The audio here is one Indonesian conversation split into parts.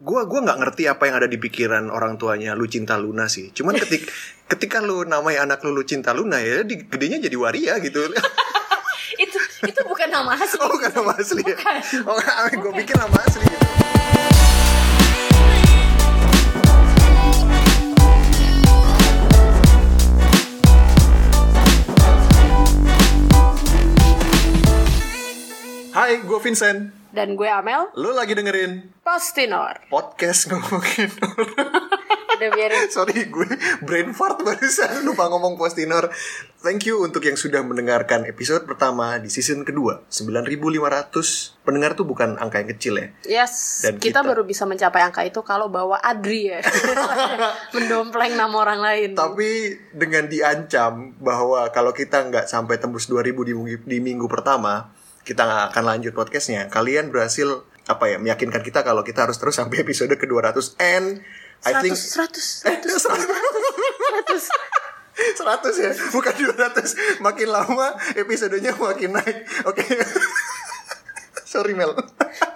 Gua gua nggak ngerti apa yang ada di pikiran orang tuanya lu cinta Luna sih. Cuman ketik ketika lu namai anak lu lu cinta Luna ya, di, gedenya jadi waria gitu. itu itu bukan nama asli. oh bukan nama asli ya? Bukan. Oh gue pikir nama asli. Hai, gue Vincent. Dan gue Amel, Lu lagi dengerin Postinor. podcast ngomongin Udah biarin. Sorry gue brain fart barusan lupa ngomong Postinor Thank you untuk yang sudah mendengarkan episode pertama di season kedua 9500 Pendengar tuh bukan angka yang kecil ya Yes, Dan kita, kita- baru bisa mencapai angka itu kalau bawa Adri ya. Mendompleng nama orang lain. Tapi dengan diancam bahwa kalau kita nggak sampai tembus 2000 di, di minggu pertama Kita nggak akan lanjut podcastnya Kalian berhasil apa ya meyakinkan kita kalau kita harus terus sampai episode ke 200 And I 100, think 100, 100, Eh, 100 ya, bukan 200. Makin lama episodenya makin naik. Oke. Sorry Mel.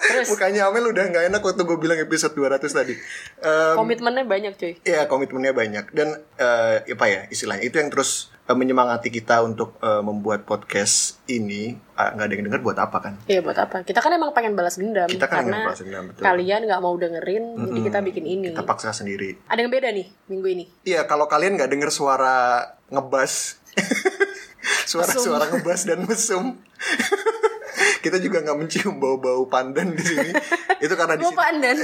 Terus? Mukanya Amel udah nggak enak waktu gue bilang episode 200 tadi. Em, Komitmennya banyak cuy. Iya komitmennya banyak dan eh, apa ya istilahnya itu yang terus eh, menyemangati kita untuk eh, membuat podcast ini Ah, nggak ada yang denger buat apa kan? Iya buat apa? Kita kan emang pengen balas dendam Kita kan karena balas dendam, betul. kalian nggak mau dengerin, jadi kita bikin ini. Kita paksa sendiri. Ada yang beda nih minggu ini. Iya, kalau kalian nggak denger suara ngebas, suara-suara ngebas dan mesum, kita juga nggak mencium bau-bau pandan di sini. Itu karena di sini. pandan?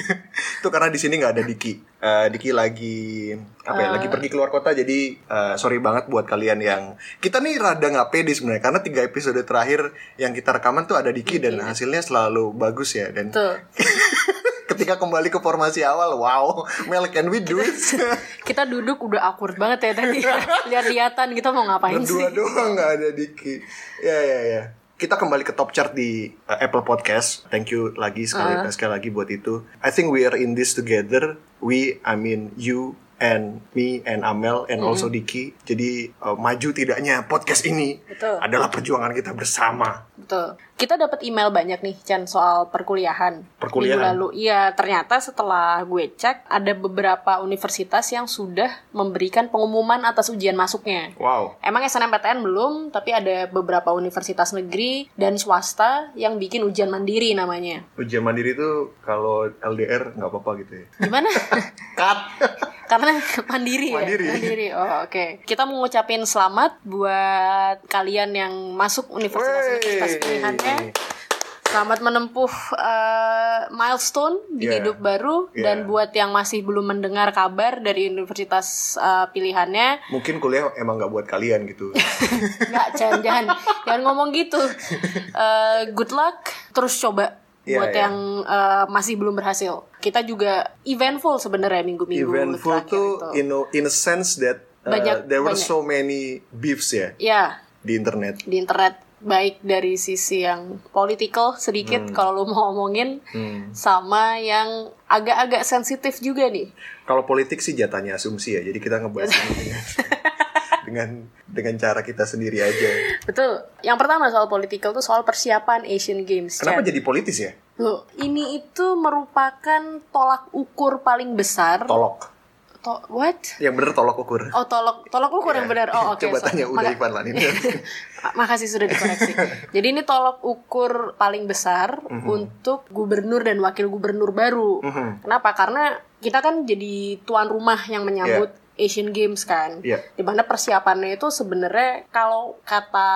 itu karena di sini nggak ada Diki. Eh, Diki lagi apa ya? Lagi pergi keluar kota, jadi eh, sorry banget buat kalian yang kita nih rada nggak pede sebenarnya karena tiga episode terakhir yang kita rekaman tuh ada Diki dan hasilnya selalu bagus ya dan Tuh. ketika kembali ke formasi awal, wow, Mel can we do it? Kita duduk udah awkward banget ya tadi. Lihat-lihatan kita mau ngapain Berdua sih? doang nggak ada Diki. Ya ya ya. Kita kembali ke top chart di uh, Apple Podcast. Thank you lagi sekali Ah. sekali lagi buat itu. I think we are in this together. We, I mean you and me and Amel and also Diki. Jadi uh, maju tidaknya podcast ini Betul. adalah perjuangan kita bersama. Betul. Kita dapat email banyak nih, Chan, soal perkuliahan. Perkuliahan? Minggu lalu. Iya, ternyata setelah gue cek, ada beberapa universitas yang sudah memberikan pengumuman atas ujian masuknya. Wow. Emang SNMPTN belum, tapi ada beberapa universitas negeri dan swasta yang bikin ujian mandiri namanya. Ujian mandiri itu kalau LDR nggak apa-apa gitu ya. Gimana? Cut. Karena mandiri, Mandiri. ya. Mandiri. Oh, oke. Kita mau ngucapin selamat buat kalian yang masuk universitas-universitas pilihannya. Selamat menempuh eh, milestone di Yeah. hidup baru Yeah. dan buat yang masih belum mendengar kabar dari universitas eh, pilihannya, Mungkin kuliah emang nggak buat kalian gitu. nggak jangan jangan jangan ngomong gitu. Eh, good luck, terus coba Yeah, buat yeah. yang eh, masih belum berhasil. Kita juga eventful sebenarnya minggu-minggu Eventful terakhir tuh itu. in a, in a sense that uh, Banyak- there were banyak. so many beefs ya Ya, di internet. di internet baik dari sisi yang political sedikit kalau lu mau ngomongin Hmm. sama yang agak-agak sensitif juga nih. Kalau politik sih jatahnya asumsi ya, jadi kita ngebahas ini dengan, dengan cara kita sendiri aja. Betul. Yang pertama soal political tuh soal persiapan Asian Games. Kenapa Chan. jadi politis ya? Loh, ini itu merupakan tolak ukur paling besar. Tolok. To- what? Yang bener tolok ukur. Oh, tolak tolak ukur yang benar. Oh, oke. Iya. Coba so- tanya Uda maka- Ivan lah ini. Makasih sudah dikoreksi. Jadi ini tolak ukur paling besar Mhm. untuk gubernur dan wakil gubernur baru. Mhm. Kenapa? Karena kita kan jadi tuan rumah yang menyambut Asian Games kan. Iya. Di mana persiapannya itu sebenarnya kalau kata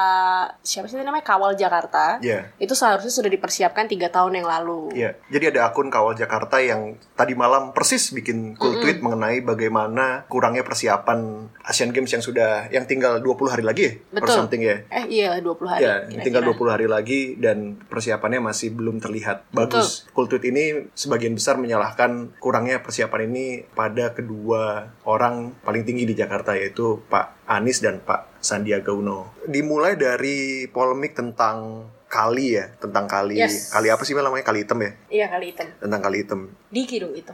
siapa sih namanya Kawal Jakarta, Iya. itu seharusnya sudah dipersiapkan tiga tahun yang lalu. Iya, jadi ada akun Kawal Jakarta yang tadi malam persis bikin cool tweet mengenai bagaimana kurangnya persiapan Asian Games yang sudah yang tinggal 20 hari lagi ya, Betul. something ya. Eh iya 20 hari. Ya, kira-kira. tinggal 20 hari lagi dan persiapannya masih belum terlihat bagus. Cool tweet ini sebagian besar menyalahkan kurangnya persiapan ini pada kedua orang paling tinggi di Jakarta yaitu Pak Anies dan Pak Sandiaga Uno. Dimulai dari polemik tentang kali ya, tentang kali Yes. kali apa sih namanya kali hitam ya? Iya kali hitam. Tentang kali hitam. Diki dong itu.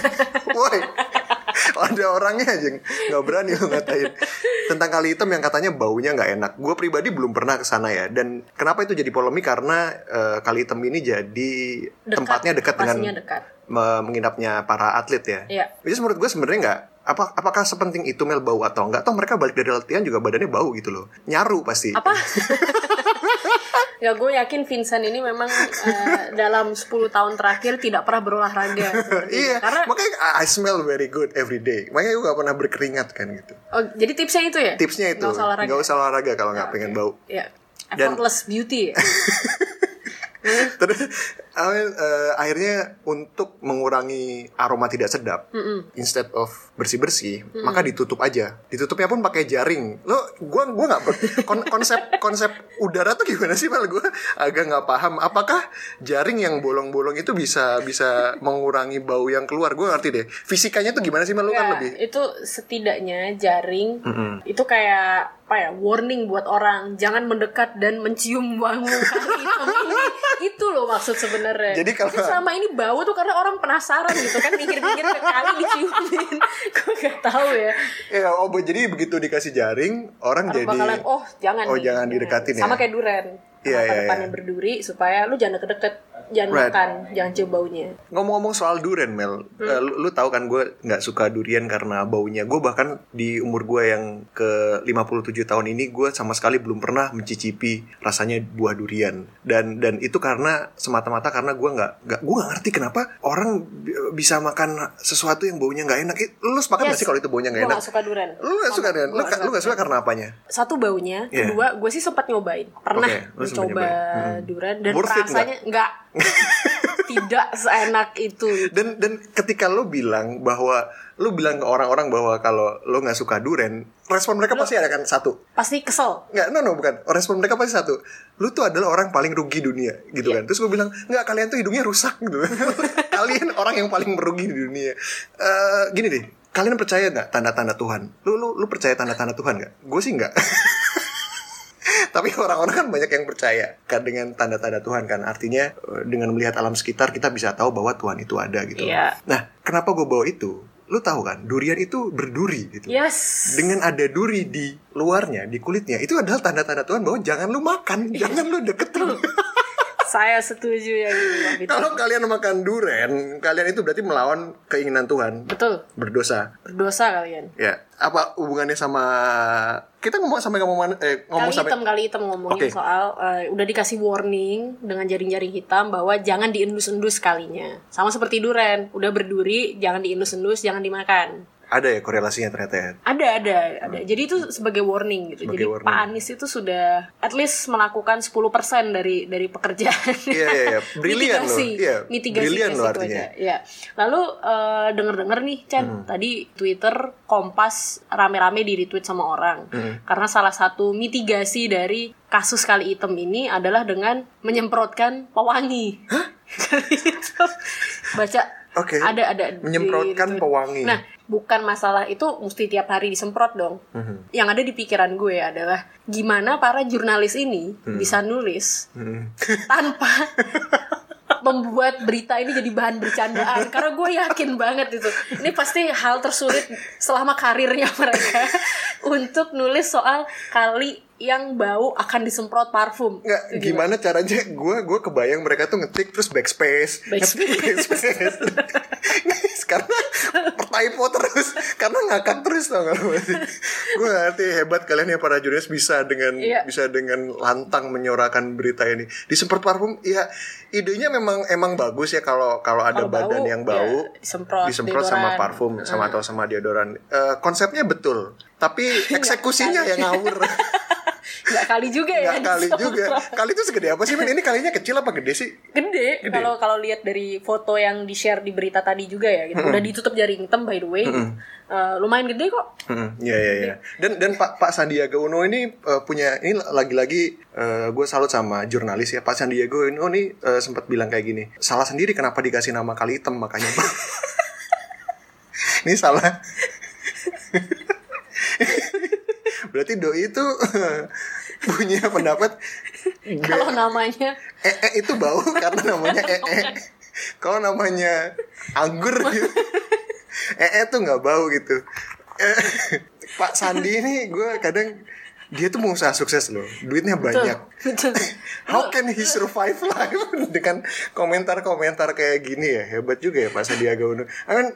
Woi, ada orangnya aja nggak berani lo ngatain tentang kali hitam yang katanya baunya nggak enak. Gue pribadi belum pernah ke sana ya. Dan kenapa itu jadi polemik karena eh, kali hitam ini jadi Dekat, tempatnya dekat dengan dekat. Me- menginapnya para atlet ya. Iya. Which is menurut gue sebenarnya nggak apa apakah sepenting itu Mel bau atau enggak? Toh mereka balik dari latihan juga badannya bau gitu loh. Nyaru pasti. Apa? ya gue yakin Vincent ini memang eh, dalam 10 tahun terakhir tidak pernah berolahraga. itu. Iya, Karena makanya I smell very good every day. Makanya gue gak pernah berkeringat kan gitu. oh, jadi tipsnya itu ya? Tipsnya itu, Nggak usah olahraga. nggak usah olahraga kalau nggak pengen bau. Ya. Dan- Effortless beauty. ya? Terus I mean, eh, akhirnya untuk mengurangi aroma tidak sedap, instead of bersih bersih, maka ditutup aja. Ditutupnya pun pakai jaring. Lo, gua gua nggak kon- konsep konsep udara tuh gimana sih mal? Gue agak nggak paham. Apakah jaring yang bolong-bolong itu bisa bisa mengurangi bau yang keluar? Gue ngerti deh. Fisikanya tuh gimana sih mal? Lu kan lebih. itu setidaknya jaring Mm-mm. itu kayak apa ya warning buat orang jangan mendekat dan mencium wangi kali hitam ini itu loh maksud sebenarnya. Jadi kalau- Tapi selama ini bau tuh karena orang penasaran gitu kan mikir-mikir ke kali diciumin. Gue gak tahu ya. Ya, oh jadi begitu dikasih jaring, orang orang jadi bakalan oh jangan Oh, nih, jangan didekatin ya? sama kayak duren Iya, iya, depannya iya. berduri supaya lu jangan deket-deket jangan Right. makan jangan cium baunya Ngomong-ngomong soal durian, Mel, Hmm. eh, lu, lu tahu kan gue nggak suka durian karena baunya. Gue bahkan di umur gue yang ke 57 tahun ini, gue sama sekali belum pernah mencicipi rasanya buah durian. Dan dan itu karena semata-mata karena gue nggak nggak gue nggak ngerti kenapa orang bi- bisa makan sesuatu yang baunya nggak enak. Lu sepakat nggak Yes. sih kalau itu baunya nggak gue enak? gak suka duren Lu nggak suka? Gua Lu, lu nggak suka karena apanya? satu baunya, Iya. kedua gue sih sempat nyobain, pernah sempat mencoba. Hmm. durian dan Worth rasanya enggak, tidak seenak itu. dan dan ketika lo bilang bahwa lo bilang ke orang-orang bahwa kalau lo nggak suka duren respon mereka pasti ada kan? Satu. Pasti kesel. nggak no no bukan. Respon mereka pasti satu. Lu tuh adalah orang paling rugi dunia gitu Iya. kan? Terus gue bilang nggak kalian tuh hidungnya rusak gitu. Kalian orang yang paling merugi di dunia. Eh, gini deh. Kalian percaya nggak tanda-tanda Tuhan? Lu lu lu percaya tanda-tanda Tuhan nggak? Gue sih nggak tapi orang-orang kan banyak yang percaya kan dengan tanda-tanda Tuhan kan artinya eh, dengan melihat alam sekitar kita bisa tahu bahwa Tuhan itu ada gitu Iya. nah kenapa gue bawa itu lu tahu kan durian itu berduri gitu Yes. dengan ada duri di luarnya, di kulitnya, itu adalah tanda-tanda Tuhan bahwa jangan lu makan, jangan lu deketin. Saya setuju ya gitu. Kalau kalian makan duren, kalian itu berarti melawan keinginan Tuhan, Betul. berdosa. Berdosa kalian. Ya, apa hubungannya sama kita ngomong sampai ngomong mana- eh, ngomong Kali sampai hitam kali hitam ngomongin Oke. soal eh, udah dikasih warning dengan jaring-jaring hitam bahwa jangan diendus-endus kalinya. Sama seperti duren, udah berduri, jangan diendus-endus, jangan dimakan. Ada ya korelasinya ternyata ya. Ada, ada, ada. Jadi itu sebagai warning gitu. Sebagai Jadi warning. Pak Anies itu sudah at least melakukan 10% dari dari pekerjaan. Iya, iya, iya. Brilian loh. mitigasi, Iya, mitigasi brilian loh artinya. aja. Iya. Lalu eh, denger-denger nih, Chen, Hmm. tadi Twitter Kompas rame-rame di retweet sama orang. Hmm. Karena salah satu mitigasi dari kasus kali item ini adalah dengan menyemprotkan pewangi. Kali hitam. Baca Oke. ada ada di Menyemprotkan retweet. pewangi. Nah, bukan masalah itu mesti tiap hari disemprot dong. Mhm. Yang ada di pikiran gue adalah gimana para jurnalis ini bisa nulis Hmm. tanpa membuat berita ini jadi bahan bercandaan karena gue yakin banget itu ini pasti hal tersulit selama karirnya mereka untuk nulis soal kali yang bau akan disemprot parfum. Nggak, Itu gimana caranya? Gue gue kebayang mereka tuh ngetik terus backspace. Backspace. backspace. Karena typo terus. Karena ngakak terus tau gak gue ngerti hebat kalian ya para jurnalis bisa dengan Iya. bisa dengan lantang menyorakan berita ini. Disemprot parfum ya idenya memang emang bagus ya kalau kalau ada bau, badan yang bau. ya, disemprot, disemprot sama parfum sama Ah. atau sama deodoran Eh, konsepnya betul tapi eksekusinya yang ngawur nggak kali juga ya Nggak kali juga. Kali itu segede apa sih, Men? Ini kalinya kecil apa gede sih? gede kalau kalau lihat dari foto yang di share di berita tadi juga ya gitu udah ditutup jaring hitam by the way Eh, lumayan gede kok Hmm, iya iya iya. Dan dan Pak Pak Sandiaga Uno ini eh, punya ini lagi-lagi gue salut sama jurnalis ya Pak Sandiaga Uno ini eh, sempat bilang kayak gini. Salah sendiri kenapa dikasih nama kali hitam makanya ini salah. Berarti doi itu punya pendapat kalau namanya. Ee E, itu bau karena namanya ee. Kalau namanya anggur gitu. ee tuh nggak bau gitu. Eh, Pak Sandi ini gue kadang dia tuh pengusaha sukses loh. Duitnya banyak. Betul. how can he survive life? Dengan komentar-komentar kayak gini ya. Hebat juga ya Pak Sandiaga Uno. I mean,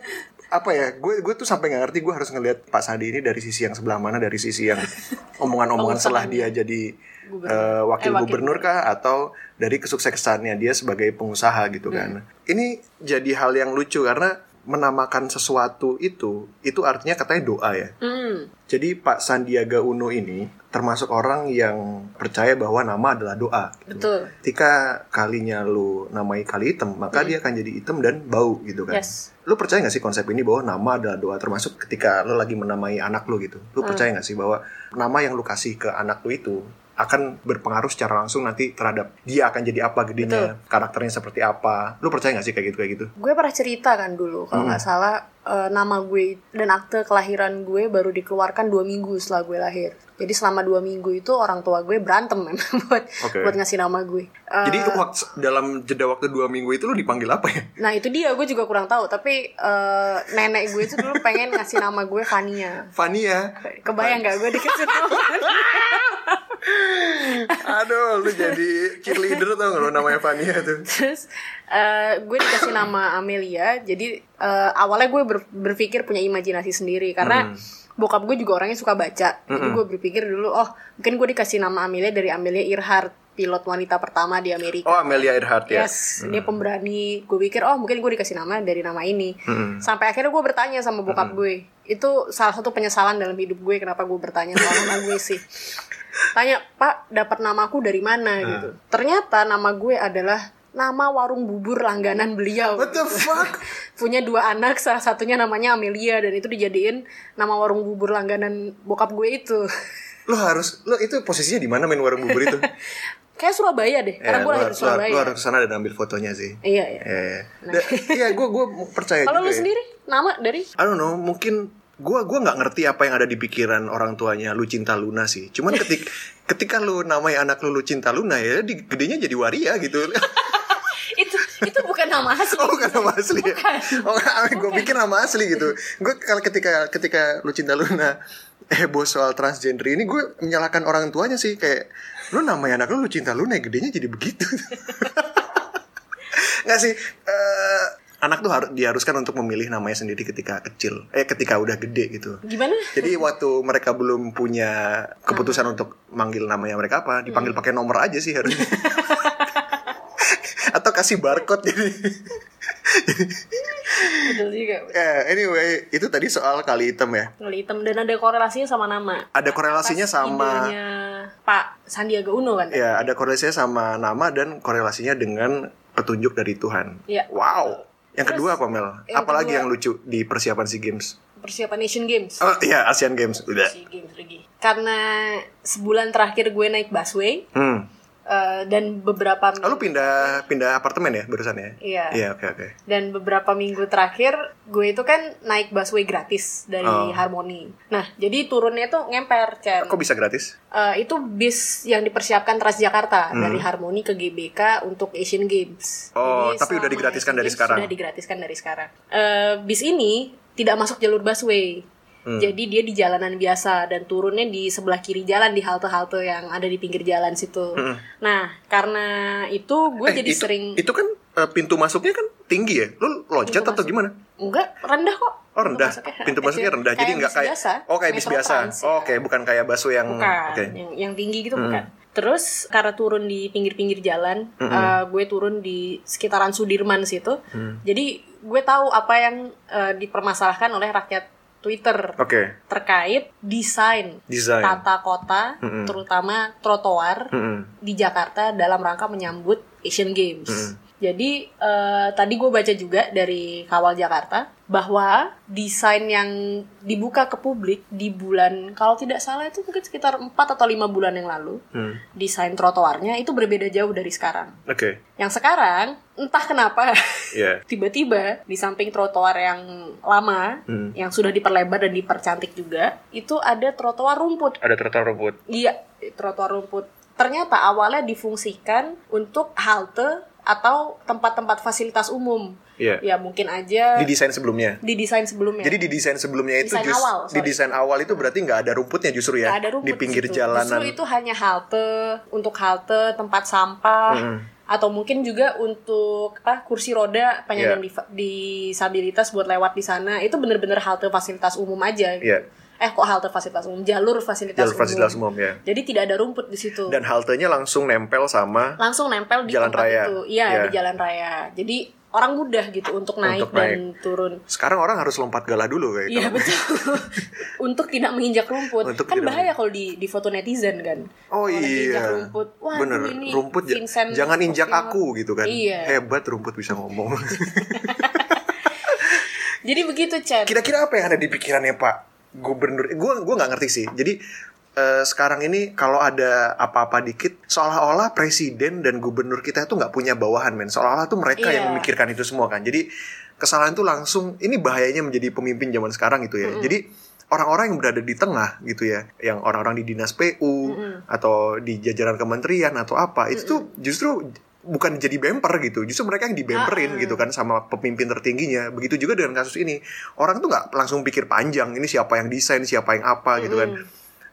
apa ya gue gue tuh sampai nggak ngerti gue harus ngelihat Pak Sandi ini dari sisi yang sebelah mana dari sisi yang omongan-omongan setelah dia. jadi eh, wakil Eh, wakil gubernur kah atau dari kesuksesannya dia sebagai pengusaha gitu kan. Ini jadi hal yang lucu karena menamakan sesuatu itu itu artinya katanya doa ya Hmm. jadi Pak Sandiaga Uno ini termasuk orang yang percaya bahwa nama adalah doa. gitu. Betul. Ketika kalinya lu namai kali hitam, maka dia akan jadi hitam dan bau gitu kan. Yes. Lu percaya gak sih konsep ini bahwa nama adalah doa termasuk ketika lu lagi menamai anak lu gitu. Lu percaya gak sih bahwa nama yang lu kasih ke anak lu itu akan berpengaruh secara langsung nanti terhadap dia akan jadi apa gedenya, karakternya seperti apa. Lu percaya gak sih kayak gitu kayak gitu? Gue pernah cerita kan dulu kalau nggak salah eh, nama gue dan akte kelahiran gue baru dikeluarkan dua minggu setelah gue lahir. Jadi selama dua minggu itu orang tua gue berantem memang buat Oke. buat ngasih nama gue. Eh, Jadi waktu, dalam jeda waktu dua minggu itu lu dipanggil apa ya? Nah itu dia gue juga kurang tahu tapi eh, nenek gue itu dulu pengen ngasih nama gue Fania. Fania. Kebayang gak gue dikasih nama? Aduh, lu jadi cheerleader tau gak lu namanya Fania tuh. Terus eh, gue dikasih nama Amelia. Jadi eh, awalnya gue ber- berpikir punya imajinasi sendiri karena bokap gue juga orangnya suka baca. Jadi gue berpikir dulu, oh mungkin gue dikasih nama Amelia dari Amelia Earhart, pilot wanita pertama di Amerika. Oh, Amelia Earhart ya. Yes, dia pemberani. Gue pikir, oh mungkin gue dikasih nama dari nama ini. Sampai akhirnya gue bertanya sama bokap gue. Itu salah satu penyesalan dalam hidup gue. Kenapa gue bertanya soal nama gue sih? Tanya, Pak, dapat namaku dari mana gitu? Ternyata nama gue adalah nama warung bubur langganan beliau. What the fuck? Punya dua anak, salah satunya namanya Amelia dan itu dijadiin nama warung bubur langganan bokap gue itu. Lo harus, lo itu posisinya di mana main warung bubur itu? Kayak Surabaya deh, karena Ya, gue lahir di Surabaya. lo harus ke sana dan ambil fotonya sih. Iya, iya. Iya, iya. Da- Iya, gue gue percaya Kalau lu ya. sendiri, nama dari I don't know, mungkin gue gua nggak ngerti apa yang ada di pikiran orang tuanya lu cinta Luna sih. Cuman ketik ketika lu namai anak lu lu cinta Luna ya, di, gedenya jadi waria gitu. itu itu bukan nama asli. Oh bukan nama asli ya? Bukan. Oh gue pikir nama asli gitu Gue kalau ketika ketika lu cinta Luna heboh soal transgender ini gue menyalahkan orang tuanya sih kayak lu namanya anak lu lu cinta Luna gedenya jadi begitu. Nggak sih eh, anak tuh harus diharuskan untuk memilih namanya sendiri ketika kecil. Eh ketika udah gede gitu. Gimana? jadi waktu mereka belum punya keputusan untuk manggil namanya mereka apa dipanggil pakai nomor aja sih harusnya kasih barcode jadi Betul juga. Ya, anyway, itu tadi soal kali hitam ya. Ngeli hitam dan ada korelasinya sama nama. Ada korelasinya Pas sama Pak Sandiaga Uno kan? ya, ada korelasinya sama nama dan korelasinya dengan petunjuk dari Tuhan. Iya. Wow. Yang kedua apa Mel? yang Apalagi kedua- yang lucu di persiapan SEA Games? Persiapan Asian Games. Oh iya, Asian Games. Udah. Asian Games lagi. Karena sebulan terakhir gue naik busway Hmm. Eh, dan beberapa Lalu pindah pindah apartemen ya barusan ya? Iya. Iya, oke oke. dan beberapa minggu terakhir gue itu kan naik busway gratis dari Oh. Harmoni. Nah, jadi turunnya tuh ngemper, Chen. Kok bisa gratis? Eh, itu bis yang dipersiapkan Transjakarta Hmm. dari Harmoni ke GBK untuk Asian Games. Oh, Jadi tapi udah digratiskan Asian dari Games sekarang? Sudah digratiskan dari sekarang. Eh, bis ini tidak masuk jalur busway. Hmm. Jadi dia di jalanan biasa dan turunnya di sebelah kiri jalan di halte-halte yang ada di pinggir jalan situ. Nah, karena itu gue Hmm. Eh, jadi itu, sering itu kan eh, pintu masuknya kan tinggi ya? Lu loncat Pintu atau masuk. gimana? enggak rendah kok. Oh rendah, masuknya. pintu masuknya rendah, jadi Kayak nggak bis kayak biasa, oh kayak bis biasa, Trans, oh, oke bukan kayak busway yang Bukan, oke, yang, yang tinggi gitu bukan. Terus karena turun di pinggir-pinggir jalan, eh, gue turun di sekitaran Sudirman situ. Jadi gue tahu apa yang eh, dipermasalahkan oleh rakyat Twitter. Oke, terkait desain desain, tata kota, terutama trotoar Mm-mm. di Jakarta dalam rangka menyambut Asian Games. Jadi eh, tadi gue baca juga dari Kawal Jakarta bahwa desain yang dibuka ke publik di bulan kalau tidak salah itu mungkin sekitar 4 atau lima bulan yang lalu Hmm. desain trotoarnya itu berbeda jauh dari sekarang. oke, Yang sekarang entah kenapa Iya. tiba-tiba di samping trotoar yang lama Hmm. yang sudah diperlebar dan dipercantik juga itu ada trotoar rumput. ada trotoar rumput, Iya, trotoar rumput. Ternyata awalnya difungsikan untuk halte atau tempat-tempat fasilitas umum. Iya. Ya mungkin aja Di desain sebelumnya. di desain sebelumnya. Jadi di desain sebelumnya itu Desain jus- awal, di desain awal itu berarti nggak ada rumputnya justru ya Nggak ada rumput di pinggir situ. jalanan. Justru itu hanya halte untuk halte tempat sampah Mm-mm. atau mungkin juga untuk apa kursi roda penyandang difa- disabilitas buat lewat di sana itu bener-bener halte fasilitas umum aja. gitu. Iya. Eh kok halte fasilitas umum jalur fasilitas Jalur umum. fasilitas umum ya. Jadi tidak ada rumput di situ. Dan haltenya langsung nempel sama langsung nempel di Jalan raya. itu. Iya, Iya. di jalan raya. Jadi orang mudah gitu untuk naik Untuk dan turun. sekarang orang harus lompat galah dulu kayak Iya kalau- betul. Untuk tidak menginjak rumput. Untuk kan bahaya kalau di di foto netizen kan. Oh diinjak iya. rumput. Wah, Bener, ini rumput Vincent jangan injak aku gitu kan. Iya. Hebat rumput bisa ngomong. Jadi begitu, Chan. Kira-kira apa yang ada di pikirannya Pak Gubernur? Gue gua nggak ngerti sih. Jadi eh, sekarang ini kalau ada apa-apa dikit, seolah-olah presiden dan gubernur kita itu nggak punya bawahan, men. Seolah-olah tuh mereka yang Iya. memikirkan itu semua kan. Jadi kesalahan itu langsung. Ini bahayanya menjadi pemimpin zaman sekarang gitu ya. Jadi orang-orang yang berada di tengah gitu ya, yang orang-orang di dinas PU atau di jajaran kementerian atau apa, itu tuh justru bukan jadi bemper gitu, justru mereka yang dibemperin Ah, gitu kan sama pemimpin tertingginya. Begitu juga dengan kasus ini, orang tuh nggak langsung pikir panjang, ini siapa yang desain, siapa yang apa gitu kan.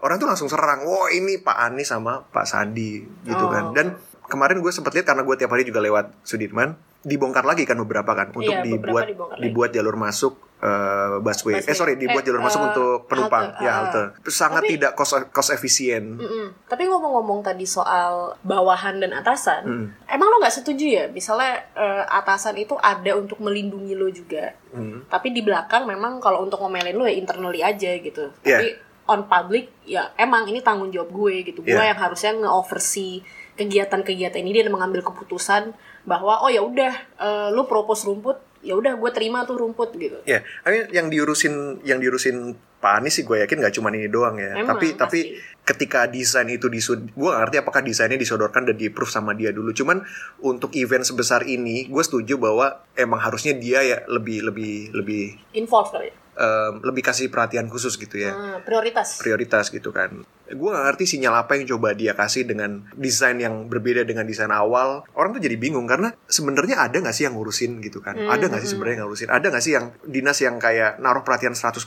Orang tuh langsung serang, wah ini Pak Anies sama Pak Sandi gitu Oh. kan. Dan kemarin gue sempat lihat karena gue tiap hari juga lewat Sudirman, dibongkar lagi kan beberapa kan untuk Iya, dibuat dibongkar lagi. dibuat jalur masuk eh, busway. Busway. Eh sorry, dibuat Eh, jalur masuk eh, untuk penumpang, halte, ya halte. Sangat Tapi- tidak cost cost efisien. Mm-mm. Tapi ngomong-ngomong tadi soal bawahan dan atasan, Mm. emang lo nggak setuju ya? Misalnya eh, atasan itu ada untuk melindungi lo juga, Hmm. tapi di belakang memang kalau untuk ngomelin lo ya internally aja gitu. Iya. Tapi on public ya emang ini tanggung jawab gue gitu. Gue yang harusnya nge-oversee kegiatan-kegiatan ini dan mengambil keputusan bahwa oh ya udah eh, lo propose rumput, ya udah gue terima tuh rumput gitu. Ya, I mean, yang diurusin yang diurusin Pak Anies sih gue yakin nggak cuma ini doang ya. Emang, tapi tapi pasti. ketika desain itu disud, gue gak ngerti apakah desainnya disodorkan dan di approve sama dia dulu. Cuman untuk event sebesar ini, gue setuju bahwa emang harusnya dia ya lebih lebih lebih Involve kali ya. Em, lebih kasih perhatian khusus gitu ya. Hmm, prioritas. prioritas gitu kan. Gue gak ngerti sinyal apa yang coba dia kasih dengan desain yang berbeda dengan desain awal. Orang tuh jadi bingung karena sebenarnya ada gak sih yang ngurusin gitu kan? Hmm, ada gak sih sebenarnya yang ngurusin? Ada gak sih yang dinas yang kayak naruh perhatian 100%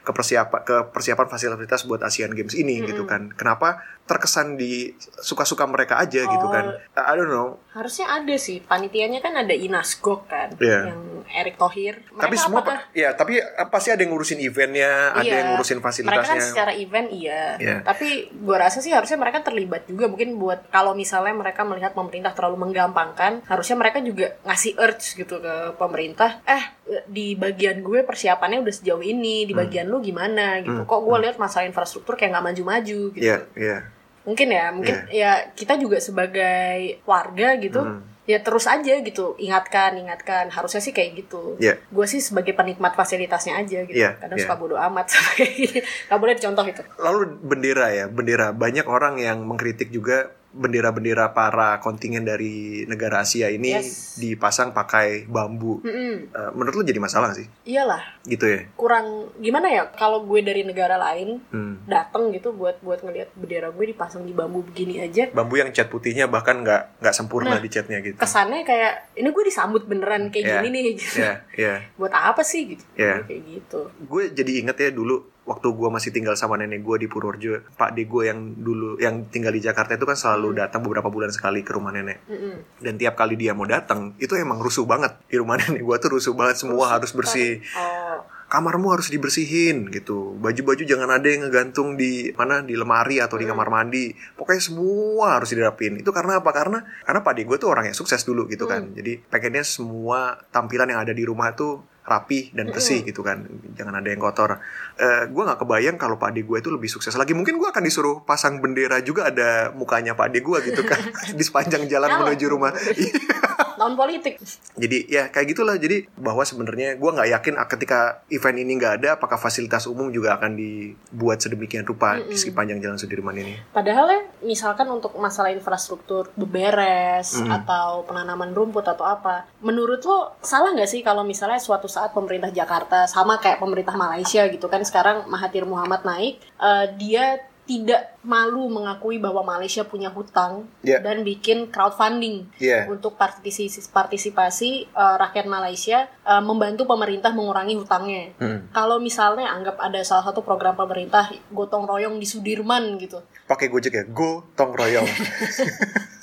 ke persiapan ke persiapan fasilitas buat Asian Games ini gitu kan? Kenapa terkesan di suka-suka mereka aja gitu Oh. kan? I don't know. Harusnya ada sih, panitianya kan ada Inasgok kan, Iya. yang Erick Thohir. Mereka tapi semua apakah- ya tapi pasti ada yang ngurusin eventnya, ada Iya. yang ngurusin Mereka kan fasilitasnya. secara event iya, Iya. Tapi gua rasa sih harusnya mereka terlibat juga mungkin buat kalau misalnya mereka melihat pemerintah terlalu menggampangkan, harusnya mereka juga ngasih urge gitu ke pemerintah. Eh di bagian gue persiapannya udah sejauh ini, di bagian lu gimana gitu. Kok gue lihat masalah infrastruktur kayak nggak maju-maju gitu. Iya, iya. mungkin ya mungkin ya kita juga sebagai warga gitu Hmm. Ya terus aja gitu ingatkan ingatkan harusnya sih kayak gitu Iya. gue sih sebagai penikmat fasilitasnya aja gitu Iya, kadang iya. suka bodo amat sama kayak gini nggak boleh dicontoh itu Lalu bendera ya, bendera. Banyak orang yang mengkritik juga bendera-bendera para kontingen dari negara Asia ini Yes. dipasang pakai bambu. Mm-mm. Eh, menurut lu jadi masalah sih? iyalah Gitu ya? kurang gimana ya kalau gue dari negara lain Hmm. dateng gitu buat buat ngelihat bendera gue dipasang di bambu begini aja Bambu yang cat putihnya bahkan nggak nggak sempurna Nah, di catnya gitu. kesannya kayak ini gue disambut beneran kayak Iya. gini nih gitu Iya, iya. buat apa sih gitu Iya. kayak gitu Gue jadi inget ya dulu waktu gue masih tinggal sama nenek gue di Purworejo, Pak De gue yang dulu yang tinggal di Jakarta itu kan selalu datang beberapa bulan sekali ke rumah nenek. Mm-mm. Dan tiap kali dia mau datang, itu emang rusuh banget. Di rumah nenek gue tuh rusuh banget semua harus bersih. oh. Kamarmu harus dibersihin gitu. Baju-baju jangan ada yang ngegantung di mana di lemari atau di kamar mandi. Pokoknya semua harus dirapin itu karena apa? Karena karena pak gue tuh orang yang sukses dulu gitu kan. Jadi pengennya semua tampilan yang ada di rumah tuh rapi dan bersih gitu kan. Jangan ada yang kotor. Eh gue nggak kebayang kalau pak gue itu lebih sukses lagi. Mungkin gue akan disuruh pasang bendera juga ada mukanya pak gue gitu kan. Di sepanjang jalan menuju rumah tahun politik. Jadi ya kayak gitulah. Jadi bahwa sebenarnya gue nggak yakin ketika event ini nggak ada apakah fasilitas umum juga akan dibuat sedemikian rupa di sepanjang jalan Sudirman ini. Padahal ya, misalkan untuk masalah infrastruktur beberes Hmm. atau penanaman rumput atau apa, menurut lo salah nggak sih kalau misalnya suatu saat pemerintah Jakarta sama kayak pemerintah Malaysia gitu kan sekarang Mahathir Muhammad naik, eh, dia tidak malu mengakui bahwa Malaysia punya hutang Yeah. dan bikin crowdfunding Yeah. untuk partisipasi partisipasi eh, rakyat Malaysia eh, membantu pemerintah mengurangi hutangnya. Hmm. Kalau misalnya anggap ada salah satu program pemerintah gotong royong di Sudirman gitu. Pakai Gojek ya, go tong royong.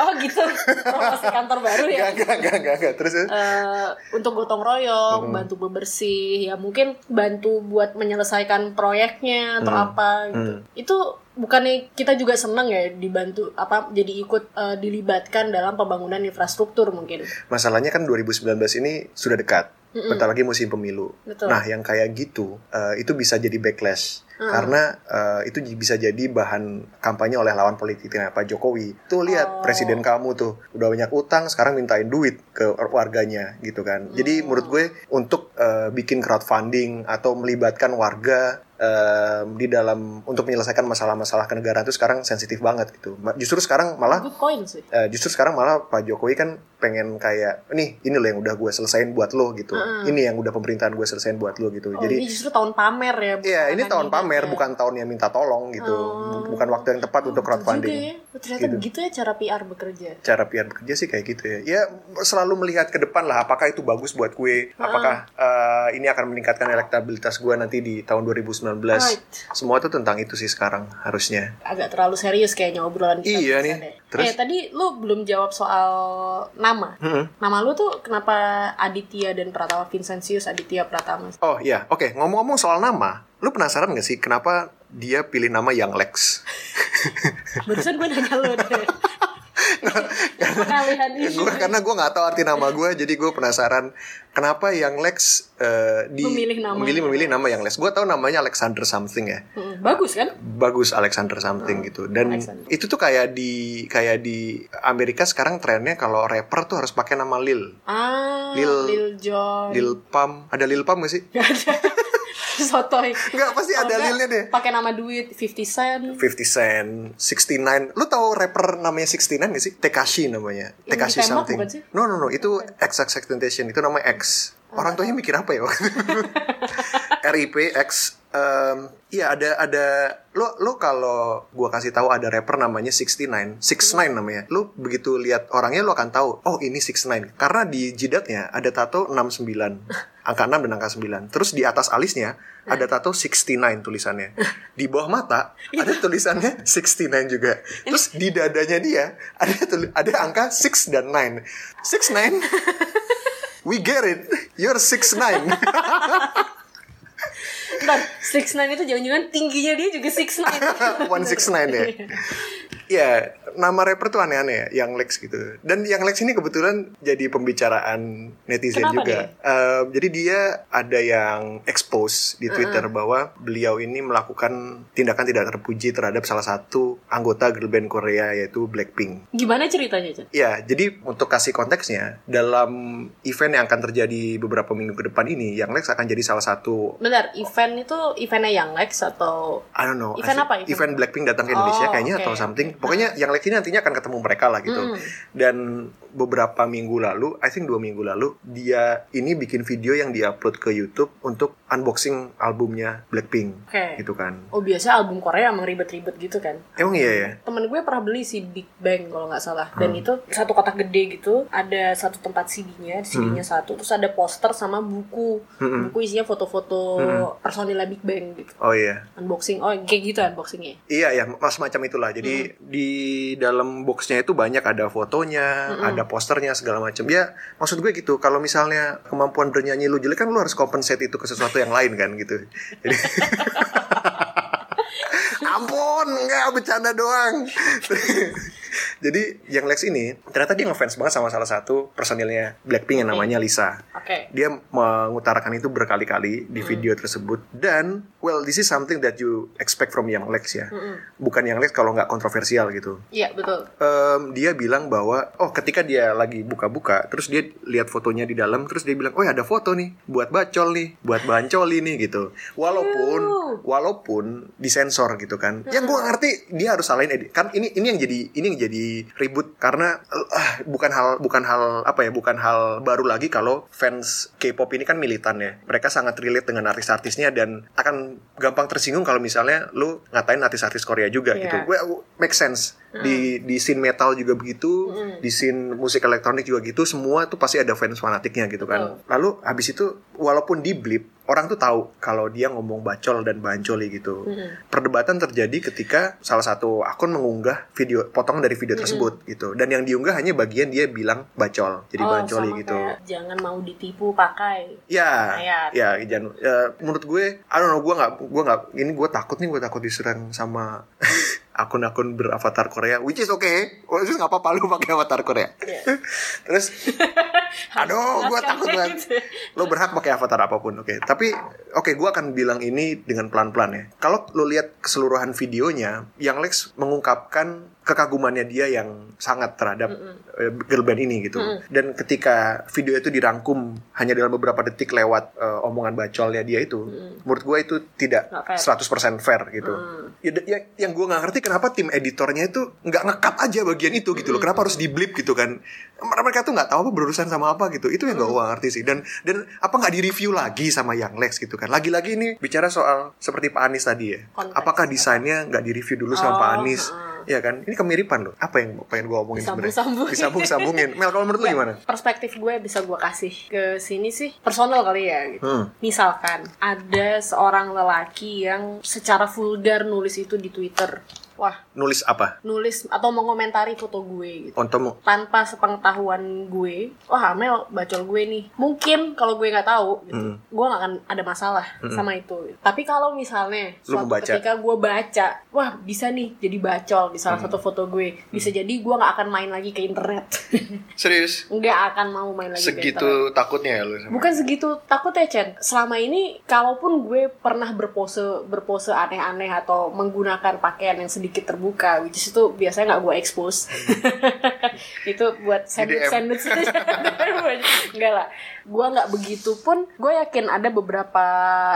Oh gitu. Promosi kantor baru ya. Enggak, enggak, enggak, enggak, enggak. Terus ya? eh, untuk gotong royong, bantu bebersih, ya mungkin bantu buat menyelesaikan proyeknya atau apa gitu. Itu bukannya kita juga seneng ya dibantu apa jadi ikut eh, dilibatkan dalam pembangunan infrastruktur mungkin. masalahnya kan 2019 ini sudah dekat. Bentar lagi musim pemilu. Betul. Nah, yang kayak gitu eh, itu bisa jadi backlash. Karena eh, itu bisa jadi bahan kampanye oleh lawan politiknya Pak Jokowi. Tuh lihat presiden kamu tuh udah banyak utang, sekarang mintain duit ke warganya gitu kan. Jadi menurut gue untuk eh, bikin crowdfunding atau melibatkan warga eh, di dalam untuk menyelesaikan masalah-masalah kenegaraan itu sekarang sensitif banget gitu. Justru sekarang malah Good point sih. Eh, justru sekarang malah Pak Jokowi kan pengen kayak nih ini loh yang udah gue selesain buat lo gitu ini yang udah pemerintahan gue selesain buat lo gitu Oh, jadi ini justru tahun pamer ya. Iya, ini tahun pamer, kandidatnya. bukan tahun yang minta tolong gitu. Bukan waktu yang tepat untuk Betul crowdfunding. juga ya. Oh, ternyata begitu ya cara PR bekerja. Cara PR bekerja sih kayak gitu ya. Ya selalu melihat ke depan lah, apakah itu bagus buat gue, apakah eh, ini akan meningkatkan elektabilitas gue nanti di tahun 2019. Right. Semua itu tentang itu sih sekarang harusnya. Agak terlalu serius kayaknya obrolan kita. Iya nih. ya. Terus? Eh tadi lu belum jawab soal nama. Mm-mm. Nama lu tuh kenapa Aditya dan Pratama Vincentius Aditya Pratama? Oh iya, oke. Ngomong-ngomong soal nama, lu penasaran gak sih kenapa dia pilih nama Yang Lex? Barusan gue nanya lu deh. Isu. Gua- karena gue nggak tahu arti nama gue, jadi gue penasaran kenapa Yang Lex eh, di Memilih nama. memilih memilih nama Yang Lex. Gue tahu namanya Alexander something ya. Mm, Bagus kan? bagus Alexander something gitu dan Alexander. itu tuh kayak di kayak di Amerika sekarang trennya kalau rapper tuh harus pakai nama Lil Ah, Lil- Lil, Jon. Lil Pump ada Lil Pump gak sih Gak ada. Sotoy. Enggak pasti ada Kalau Lilnya deh nggak, Pakai nama duit 50 Cent. 50 Cent 69 lu tahu rapper namanya 69 gak sih Tekashi namanya Yang Tekashi something bukan sih? no no no itu XX Temptation itu namanya X orang tuanya mikir apa ya waktu itu? RIP X em, iya ada ada lo lo kalau gua kasih tahu ada rapper namanya 69 69 namanya lu begitu lihat orangnya lo akan tahu oh ini 69 karena di jidatnya ada tato 69 angka 6 dan angka 9 terus di atas alisnya ada tato 69 tulisannya. Di bawah mata ada tulisannya 69 juga. Terus di dadanya dia ada ada angka 6 dan 9 69 We get it. You're 6'9". Ntar, 6'9 itu jangan-jangan tingginya dia juga 6'9 169 ya. Ya, nama rapper tuh aneh-aneh ya, Yang Lex gitu. Dan Yang Lex ini kebetulan jadi pembicaraan netizen Kenapa juga. Eh, jadi dia ada yang expose di Twitter bahwa beliau ini melakukan tindakan tidak terpuji terhadap salah satu anggota girl band Korea yaitu Blackpink. Gimana ceritanya, Chan? Ya, jadi untuk kasih konteksnya, dalam event yang akan terjadi beberapa minggu ke depan ini, Yang Lex akan jadi salah satu Bentar, event itu eventnya Young Lex atau I don't know. Event apa? Event- Event Blackpink datang ke Indonesia Oh, kayaknya oke. atau something. Pokoknya yang Lex ini nantinya akan ketemu mereka lah gitu. Mm. Dan beberapa minggu lalu, I think dua minggu lalu, dia ini bikin video yang diupload ke YouTube untuk unboxing albumnya Blackpink. Oke. Gitu kan. Oh biasa album Korea emang ribet-ribet gitu kan Emang iya ya? Temen gue pernah beli si Big Bang kalau nggak salah Dan Hmm. itu satu kotak gede gitu Ada satu tempat CD-nya CD-nya Hmm. satu Terus ada poster sama buku Buku isinya foto-foto Hmm. personilnya Big Bang gitu Oh iya. Unboxing, oh kayak gitu unboxingnya Iya ya, mas macam itulah. Jadi di dalam boxnya itu banyak ada fotonya, ada posternya segala macam. Ya maksud gue gitu. Kalau misalnya kemampuan bernyanyi lu jelek kan lu harus compensate itu ke sesuatu yang lain kan gitu. Jadi Ampun, nggak bercanda doang. Jadi yang Lex ini ternyata dia ngefans banget sama salah satu personilnya Blackpink yang namanya Lisa. Oke. Dia mengutarakan itu berkali-kali di video tersebut. Dan well this is something that you expect from Young Lex ya. Bukan Young Lex kalau nggak kontroversial gitu. Iya betul. Em, dia bilang bahwa oh ketika dia lagi buka-buka terus dia lihat fotonya di dalam terus dia bilang oh ada foto nih buat bacol nih buat bancol ini gitu. Walaupun walaupun disensor gitu kan. Yang gua ngerti dia harus salahin edit kan ini ini yang jadi ini yang jadi jadi ribut karena uh, bukan hal bukan hal apa ya bukan hal baru lagi kalau fans K-pop ini kan militan ya. Mereka sangat relate dengan artis-artisnya dan akan gampang tersinggung kalau misalnya lu ngatain artis-artis Korea juga Iya. gitu. Gue make sense. Di di scene metal juga begitu di scene musik elektronik juga gitu semua tuh pasti ada fans fanatiknya gitu kan. Lalu habis itu walaupun di blip orang tuh tahu kalau dia ngomong bacol dan bancoli gitu perdebatan terjadi ketika salah satu akun mengunggah video potongan dari video tersebut gitu dan yang diunggah hanya bagian dia bilang bacol jadi Oh, bancoli sama gitu kayak jangan mau ditipu pakai Ya, Ayat. ya, jangan. ya, menurut gue, I don't know, gue nggak, gue nggak, ini gue takut nih, gue takut diserang sama akun-akun beravatar Korea, which is okay, which is nggak apa-apa lu pakai avatar Korea. Iya. Terus, aduh, gue takut banget. gitu. Lo berhak pakai avatar apa pun, oke. Tapi, oke, gue akan bilang ini dengan pelan-pelan ya. Kalau lo lihat keseluruhan videonya, yang Lex mengungkapkan kekagumannya dia yang sangat terhadap eh, girl band ini gitu. Dan ketika video itu dirangkum hanya dalam beberapa detik lewat eh, omongan bacolnya dia itu, menurut gue itu tidak fair. 100% fair gitu. Ya, ya- yang gue nggak ngerti kenapa tim editornya itu nggak ngekat aja bagian itu gitu loh. Kenapa harus di blip gitu kan? Mereka tuh nggak tahu apa berurusan sama apa gitu. Itu yang gak gue ngerti sih. Dan dan apa nggak di review lagi sama Yang Lex gitu kan? Lagi-lagi ini bicara soal seperti Pak Anies tadi ya. Konteks. Apakah desainnya nggak di review dulu sama Oh, Pak Anies? heeh. Ya kan? Ini kemiripan loh. Apa yang pengen gue omongin sebenarnya? Disambung-sambungin. Disambung-sambungin. Mel kalau menurut lu Ya, gimana? Perspektif gue bisa gue kasih ke sini sih personal kali ya gitu. Hmm. Misalkan ada seorang lelaki yang secara vulgar nulis itu di Twitter. Wah, Nulis apa? nulis atau mengomentari foto gue gitu. Untuk Tanpa sepengetahuan gue, wah Amel bacol gue nih. Mungkin kalau gue nggak tahu, gitu, Hmm. gue nggak akan ada masalah sama itu. Tapi kalau misalnya Lu suatu membaca. ketika gue baca, wah bisa nih jadi bacol di salah Hmm. satu foto gue. Bisa jadi gue nggak akan main lagi ke internet. serius? nggak akan mau main lagi ke internet. Segitu takutnya ya lu sama Bukan segitu takut ya Chen Selama ini Kalaupun gue pernah berpose Berpose aneh-aneh Atau menggunakan pakaian yang sedikit terbuka Which is itu biasanya nggak gue expose. Itu buat sandwich sandwich Enggak lah Gue nggak begitu pun Gue yakin ada beberapa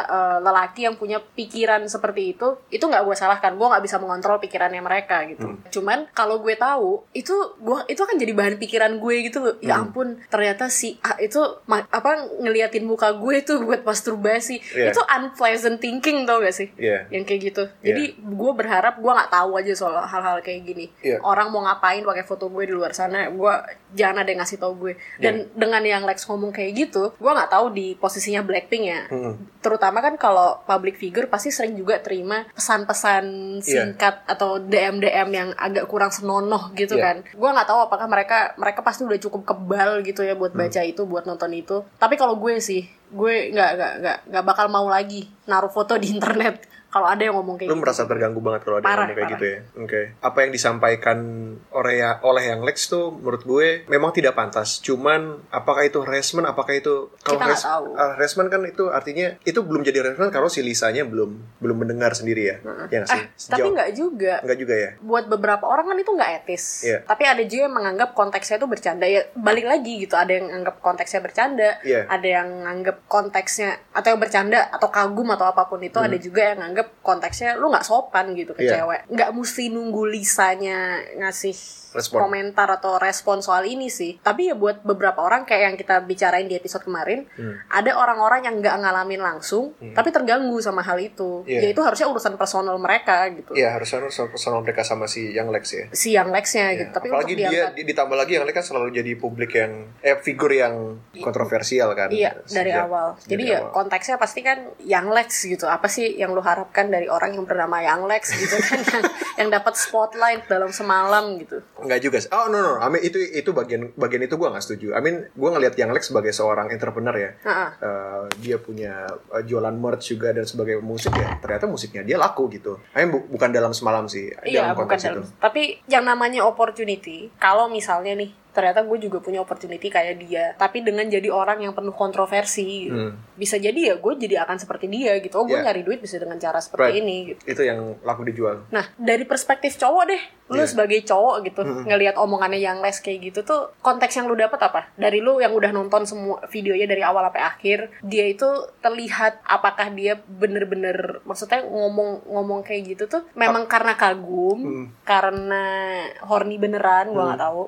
eh, Lelaki yang punya pikiran seperti itu Itu nggak gue salahkan Gue nggak bisa mengontrol pikirannya mereka gitu Hmm. Cuman kalau gue tahu Itu gua itu akan jadi bahan pikiran gue gitu loh Ya Hmm. ampun ternyata si A itu apa ngeliatin muka gue tuh buat masturbasi Iya. itu unpleasant thinking tau gak sih Iya. yang kayak gitu jadi gue berharap gue nggak tahu aja soal hal-hal kayak gini Iya. orang mau ngapain pakai foto gue di luar sana gue jangan ada yang ngasih tau gue dan Iya. dengan yang Lex ngomong kayak gitu gue nggak tahu di posisinya Blackpink ya Hmm. terutama kan kalau public figure pasti sering juga terima pesan-pesan Iya. singkat atau DM DM yang agak kurang senonoh gitu Iya. kan gue nggak tahu apakah mereka mereka pasti udah cukup kebal gitu ya Hmm. buat baca itu buat nonton itu tapi kalau gue sih gue nggak nggak nggak nggak bakal mau lagi naruh foto di internet kalau ada yang ngomong kayak Lu gitu. merasa terganggu banget kalau ada yang Parah, ngomong kayak parah. gitu ya. Oke. Apa yang disampaikan oleh ya, oleh yang Lex tuh menurut gue memang tidak pantas. Cuman apakah itu harassment? Apakah itu Kita nggak tahu. ah, harassment kan itu artinya itu belum jadi harassment kalau si Lisanya belum belum mendengar sendiri ya. Ya nggak sih? Eh, tapi nggak juga nggak juga ya. buat beberapa orang kan itu nggak etis. Iya. Tapi ada juga yang menganggap konteksnya itu bercanda. Ya balik lagi gitu. Ada yang anggap konteksnya bercanda. Iya. Ada yang anggap konteksnya atau yang bercanda atau kagum atau apa pun itu. Ada juga yang anggap konteksnya lu nggak sopan gitu ke Hmm. Iya. cewek. Nggak mesti nunggu Lisanya ngasih Respon. komentar atau respon soal ini sih. Tapi ya buat beberapa orang kayak yang kita bicarain di episode kemarin, Hmm. ada orang-orang yang nggak ngalamin langsung, tapi terganggu sama hal itu. Iya. Ya itu harusnya urusan personal mereka gitu Iya harusnya harus personal mereka sama si yang Lex ya. si yang Lexnya Iya. gitu. Tapi Apalagi untuk dia diangkat, di- ditambah lagi yang Lex kan selalu jadi publik yang eh figur yang kontroversial kan. iya dari Sejak- awal. Jadi dari ya awal. konteksnya pasti kan yang Lex gitu. Apa sih yang lu harapkan dari orang yang bernama yang Lex gitu kan yang yang dapat spotlight dalam semalam gitu. Enggak juga sih. Oh no no, I mean itu itu bagian bagian itu gua nggak setuju. I mean gua ngelihat yang Lex sebagai seorang entrepreneur ya. Heeh. Eh, dia punya eh, jualan merch juga dan sebagai musik ya. Ternyata musiknya dia laku gitu. I mean bu- bukan dalam semalam sih. Iya, dalam bukan dalam. Tapi yang namanya opportunity, kalau misalnya nih ternyata gue juga punya opportunity kayak dia, tapi dengan jadi orang yang penuh kontroversi, gitu. Hmm. bisa jadi ya gue jadi akan seperti dia gitu. Oh, gue Yeah. nyari duit bisa dengan cara seperti Right. ini. Gitu. Itu yang laku dijual. Nah, dari perspektif cowok deh, lu Iya. sebagai cowok gitu ngelihat omongannya yang les kayak gitu tuh konteks yang lu dapat apa dari lu yang udah nonton semua videonya dari awal sampai akhir dia itu terlihat apakah dia bener-bener maksudnya ngomong-ngomong kayak gitu tuh memang karena kagum karena horny beneran gua nggak tahu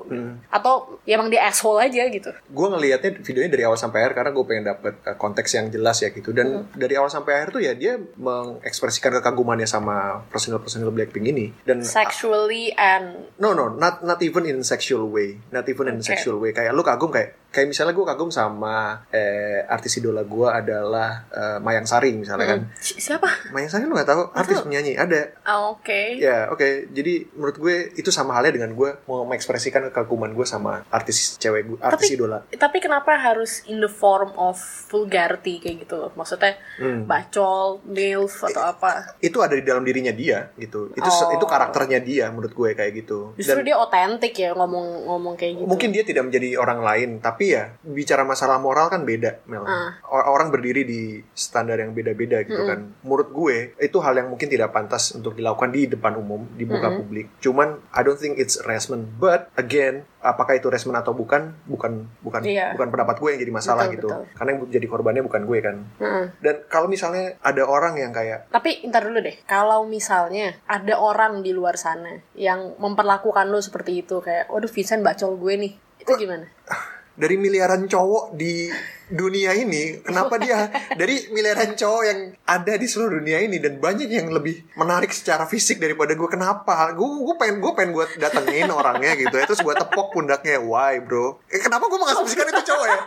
atau ya emang dia asshole aja gitu. Gue ngelihatnya videonya dari awal sampai akhir karena gue pengen dapet uh, konteks yang jelas ya gitu. Dan dari awal sampai akhir tuh ya dia mengekspresikan kekagumannya sama personil-personil Blackpink ini. Dan sexually and no no not not even in sexual way. Not even in Oke. sexual way. Kayak lu kagum kayak kayak misalnya gue kagum sama eh, artis idola gue adalah eh, Mayang Sari misalnya kan. Si- siapa? Mayang Sari lu nggak tahu? Artis penyanyi ada. Ah, oke. Ya oke, jadi menurut gue itu sama halnya dengan gue mau mengekspresikan kekaguman gue sama artis cewek gue, artis Tapi- idola. tapi kenapa harus in the form of vulgarity kayak gitu? Loh maksudnya Hmm. bacol milf atau apa? Itu ada di dalam dirinya dia gitu. Itu Oh. itu karakternya dia menurut gue kayak gitu. justru Dan dia otentik ya ngomong ngomong kayak gitu. Mungkin dia tidak menjadi orang lain, tapi ya bicara masalah moral kan beda, Mel. Or- Orang berdiri di standar yang beda-beda gitu kan. Menurut gue itu hal yang mungkin tidak pantas untuk dilakukan di depan umum, di muka publik. Cuman I don't think it's harassment, but again apakah itu harassment atau bukan bukan bukan Iya. bukan pendapat gue yang jadi masalah Betul, gitu betul. karena yang jadi korbannya bukan gue kan Heeh. dan kalau misalnya ada orang yang kayak Tapi ntar dulu deh, kalau misalnya ada orang di luar sana yang memperlakukan lo seperti itu, kayak, waduh Vincent bacol gue nih, itu gimana? dari miliaran cowok di dunia ini kenapa dia? Dari miliaran cowok yang ada di seluruh dunia ini dan banyak yang lebih menarik secara fisik daripada gue kenapa? Gue gue pengen gue pengen gue datengin orangnya gitu ya terus gue tepok pundaknya why bro? Eh, kenapa gue mengasumsikan itu cowok ya?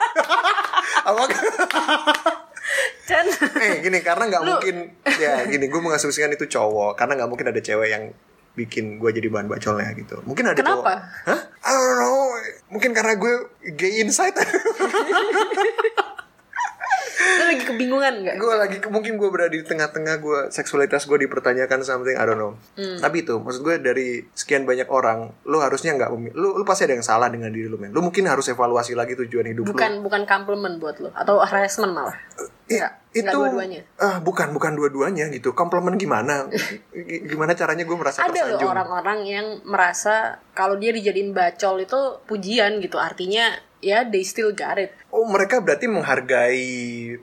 Apa? Chan, eh gini karena nggak mungkin ya gini gue mengasumsikan itu cowok karena nggak mungkin ada cewek yang bikin gue jadi bahan bacolnya gitu mungkin ada cowok Kenapa? hah I don't know mungkin karena gue gay inside lo lagi kebingungan nggak? gue lagi mungkin gue berada di tengah-tengah gue seksualitas gue dipertanyakan something I don't know Hmm. tapi itu maksud gue dari sekian banyak orang lu harusnya nggak memi- lu lu pasti ada yang salah dengan diri lu men lu mungkin harus evaluasi lagi tujuan hidup lu Bukan bukan compliment buat lo, atau harassment malah? I- Nggak, itu nggak dua-duanya. ah bukan bukan dua-duanya gitu. Komplimen gimana? Gimana caranya gue merasa Ada loh tersanjung? orang-orang yang merasa kalau dia dijadiin bacol itu pujian gitu, artinya ya they still got it. Oh mereka berarti menghargai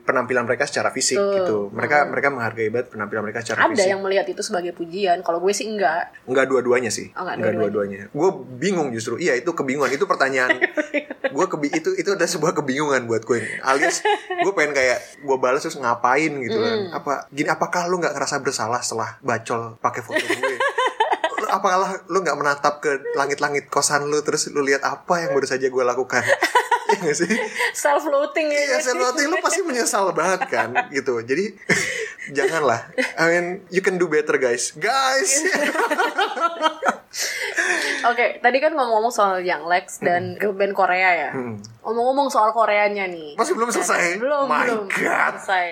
penampilan mereka secara fisik Tuh. gitu. Mereka mereka menghargai banget penampilan mereka secara Ada fisik. yang melihat itu sebagai pujian, kalau gue sih enggak. Enggak dua-duanya sih. Oh, nggak enggak dua-duanya. dua-duanya. Gue bingung justru. Iya itu kebingungan. Itu pertanyaan. gue kebi itu itu ada sebuah kebingungan buat gue. Alias gue pengen kayak gue balas terus ngapain gitu kan. Apa gini apakah lu nggak ngerasa bersalah setelah bacol pakai foto gue? Apakah lu nggak menatap ke langit-langit kosan lu terus lu lihat apa yang baru saja gue lakukan? Iya gak sih? Self floating ya. Iya, sesuatu lu pasti menyesal banget kan, gitu. Jadi janganlah. I mean, you can do better, guys. Guys. Oke, tadi kan ngomong-ngomong soal Young Lex dan girl band Korea ya. Ngomong-ngomong soal Koreanya nih. Masih belum selesai? Belum, My belum God. selesai.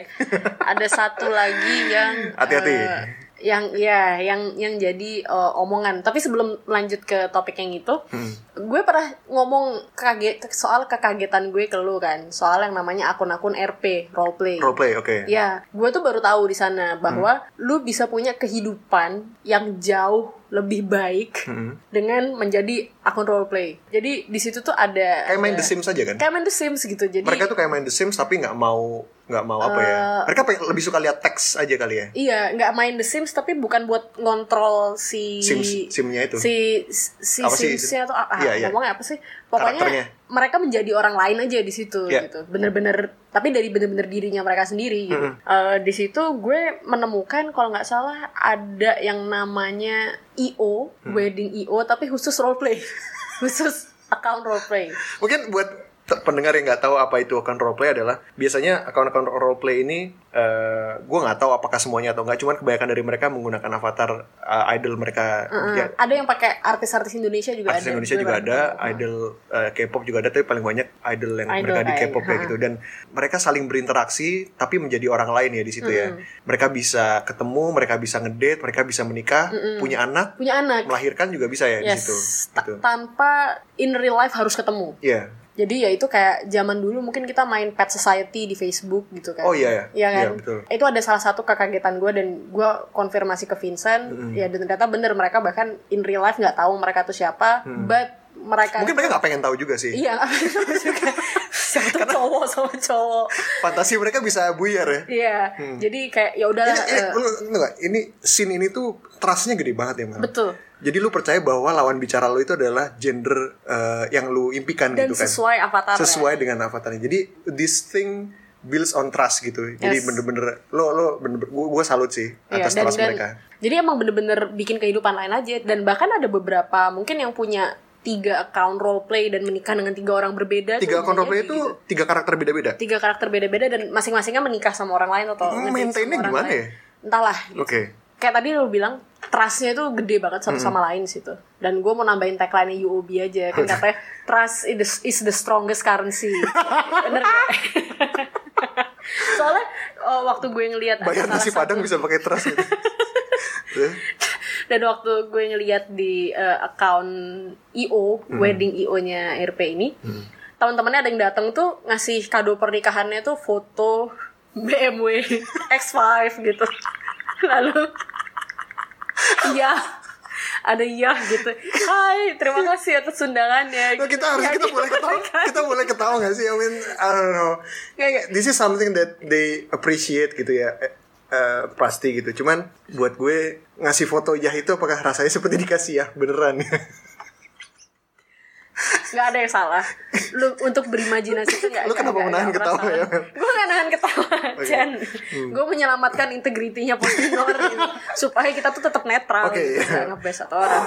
Ada satu lagi yang Hati-hati. eh, yang ya yang yang jadi eh, omongan. Tapi sebelum lanjut ke topik yang itu, Hmm. Gue pernah ngomong kaget soal kekagetan gue ke lu kan, soal yang namanya akun-akun RP roleplay. Roleplay, oke. Ya, gue tuh baru tahu di sana bahwa Hmm. lu bisa punya kehidupan yang jauh lebih baik Hmm. dengan menjadi akun roleplay. Jadi di situ tuh ada Kayak main The Sims aja kan? Kayak main The Sims gitu. Jadi Mereka tuh kayak main The Sims tapi nggak mau nggak mau apa ya? Eh, Mereka pengen- lebih suka lihat teks aja kali ya. Iya, nggak main The Sims tapi bukan buat ngontrol si Sims simnya itu. si si Apa sih Simsnya atau ah, Iya, iya. ngomongnya apa sih? Pokoknya Karakternya. mereka menjadi orang lain aja di situ Iya. gitu. Bener-bener tapi dari bener-bener dirinya mereka sendiri gitu. Mm-hmm. Eh, di situ gue menemukan kalau nggak salah ada yang namanya IO, Mm. wedding IO tapi khusus roleplay. khusus account roleplay. Mungkin buat pendengar yang nggak tahu apa itu account roleplay adalah biasanya account-account roleplay ini eh gue nggak tahu apakah semuanya atau nggak cuman kebanyakan dari mereka menggunakan avatar eh, idol mereka ya, Ada yang pakai artis-artis Indonesia juga artis ada. Indonesia juga ada, tahu. idol eh, K-pop juga ada, tapi paling banyak idol yang Idol mereka di K-pop kayak ha. gitu dan mereka saling berinteraksi tapi menjadi orang lain ya di situ ya. Mereka bisa ketemu, mereka bisa ngedate, mereka bisa menikah, punya anak, punya anak. melahirkan juga bisa ya di Yes, situ. ta- Gitu. tanpa in real life harus ketemu. Iya. Jadi ya itu kayak zaman dulu mungkin kita main Pet Society di Facebook gitu kan. Oh iya ya. Iya kan? Iya, betul. Itu ada salah satu kekagetan gue dan gue konfirmasi ke Vincent. Ya dan ternyata bener mereka bahkan in real life nggak tahu mereka tuh siapa. But mereka Mungkin mereka nggak pengen tahu juga sih. Iya. Siapa tuh cowok sama cowok. Fantasi mereka bisa buyar ya. Iya, jadi kayak ya udahlah. Ini, nggak? ini scene ini tuh trustnya gede banget ya Mal. betul. Jadi lu percaya bahwa lawan bicara lu itu adalah gender eh, yang lu impikan Dan gitu kan. sesuai avatar. Sesuai dengan avatarnya. Jadi this thing builds on trust gitu. Jadi Yes. bener-bener lo lo bener, gua, gua salut sih Iya, atas trust mereka. Jadi emang bener-bener bikin kehidupan lain aja dan bahkan ada beberapa mungkin yang punya tiga account roleplay dan menikah dengan tiga orang berbeda. Tiga account roleplay jadi itu gitu. tiga karakter beda-beda. tiga karakter beda-beda dan masing-masingnya menikah sama orang lain atau Hmm, maintainnya gimana lain. ya? Entahlah. Oke. Kayak tadi lu bilang trustnya itu gede banget satu sama lain situ. Dan gue mau nambahin tagline UOB aja kan katanya trust is the, is the strongest currency. Bener gak? Soalnya oh, waktu gue ngelihat Bayar nasi satu- padang bisa pakai trust gitu. Dan waktu gue ngeliat di eh, account IO wedding IO-nya RP ini teman-temannya ada yang datang tuh ngasih kado pernikahannya tuh foto BMW X5 gitu. Lalu iya ada iya gitu. Hai terima kasih atas undangannya. Nah, kita harus Ya, kita gitu. boleh ketawa? kita boleh ketawa gak sih? I mean I don't know. Nggak, nggak. this is something that they appreciate gitu ya Eh, pasti gitu. Cuman buat gue ngasih foto yah itu apakah rasanya seperti dikasih ya beneran nggak ada yang salah lu untuk berimajinasi itu nggak Lu nggak- kenapa nggak- menahan nggak ketawa ya, gue nggak nahan ketawa Chen Hmm. gue menyelamatkan integritinya Postinor gitu. supaya kita tuh tetap netral Oke, gitu, iya. nggak ngebes satu orang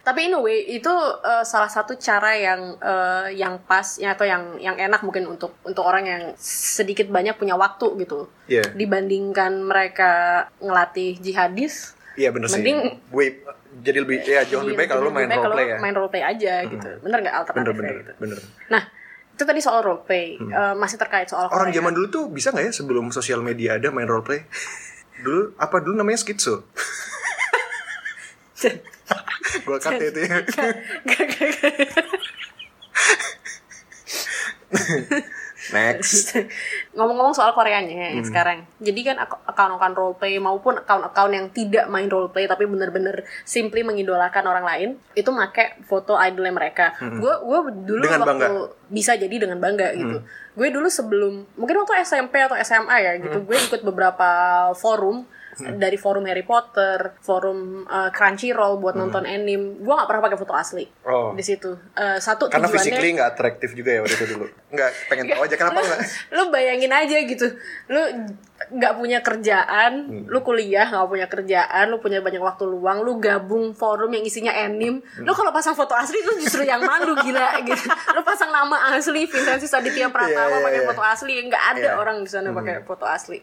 tapi anyway itu eh, salah satu cara yang eh, yang pas ya atau yang yang enak mungkin untuk untuk orang yang sedikit banyak punya waktu gitu Iya. dibandingkan mereka ngelatih jihadis iya bener sih. Mending- gue jadi lebih ya jauh lebih Iya, baik kalau lu main kalau roleplay ya. main roleplay aja gitu. Bener nggak bener alternatifnya bener gitu. bener. Nah, itu tadi soal roleplay. Eh, masih terkait soal Hmm. orang zaman dulu tuh bisa nggak ya sebelum sosial media ada main roleplay? Dulu apa dulu namanya skitso gue cut ya itu ya next Ngomong-ngomong soal Koreanya Hmm. ya sekarang. Jadi kan account-account roleplay maupun account-account yang tidak main roleplay tapi bener-bener simply mengidolakan orang lain, itu make foto idolnya mereka. Gue gue dulu Hmm. Dengan waktu bangga. Hmm. bisa jadi dengan bangga gitu. Gue dulu sebelum mungkin waktu SMP atau SMA ya gitu, Hmm. gue ikut beberapa forum dari forum Harry Potter, forum uh, Crunchyroll buat nonton anime. Gue nggak pernah pakai foto asli Hmm. Oh. di situ. Uh, satu karena tujuannya physically nggak atraktif juga ya waktu itu dulu nggak pengen tahu aja kenapa lu, nggak lu bayangin aja gitu lu nggak punya kerjaan Hmm. lu kuliah nggak punya kerjaan lu punya banyak waktu luang lu gabung forum yang isinya anime lu Hmm. kalau pasang foto asli itu justru yang malu gila gitu lu pasang nama asli Vincenzi Aditya Pratama Iya, iya, pakai iya. foto asli nggak ada Iya. orang di sana pakai foto asli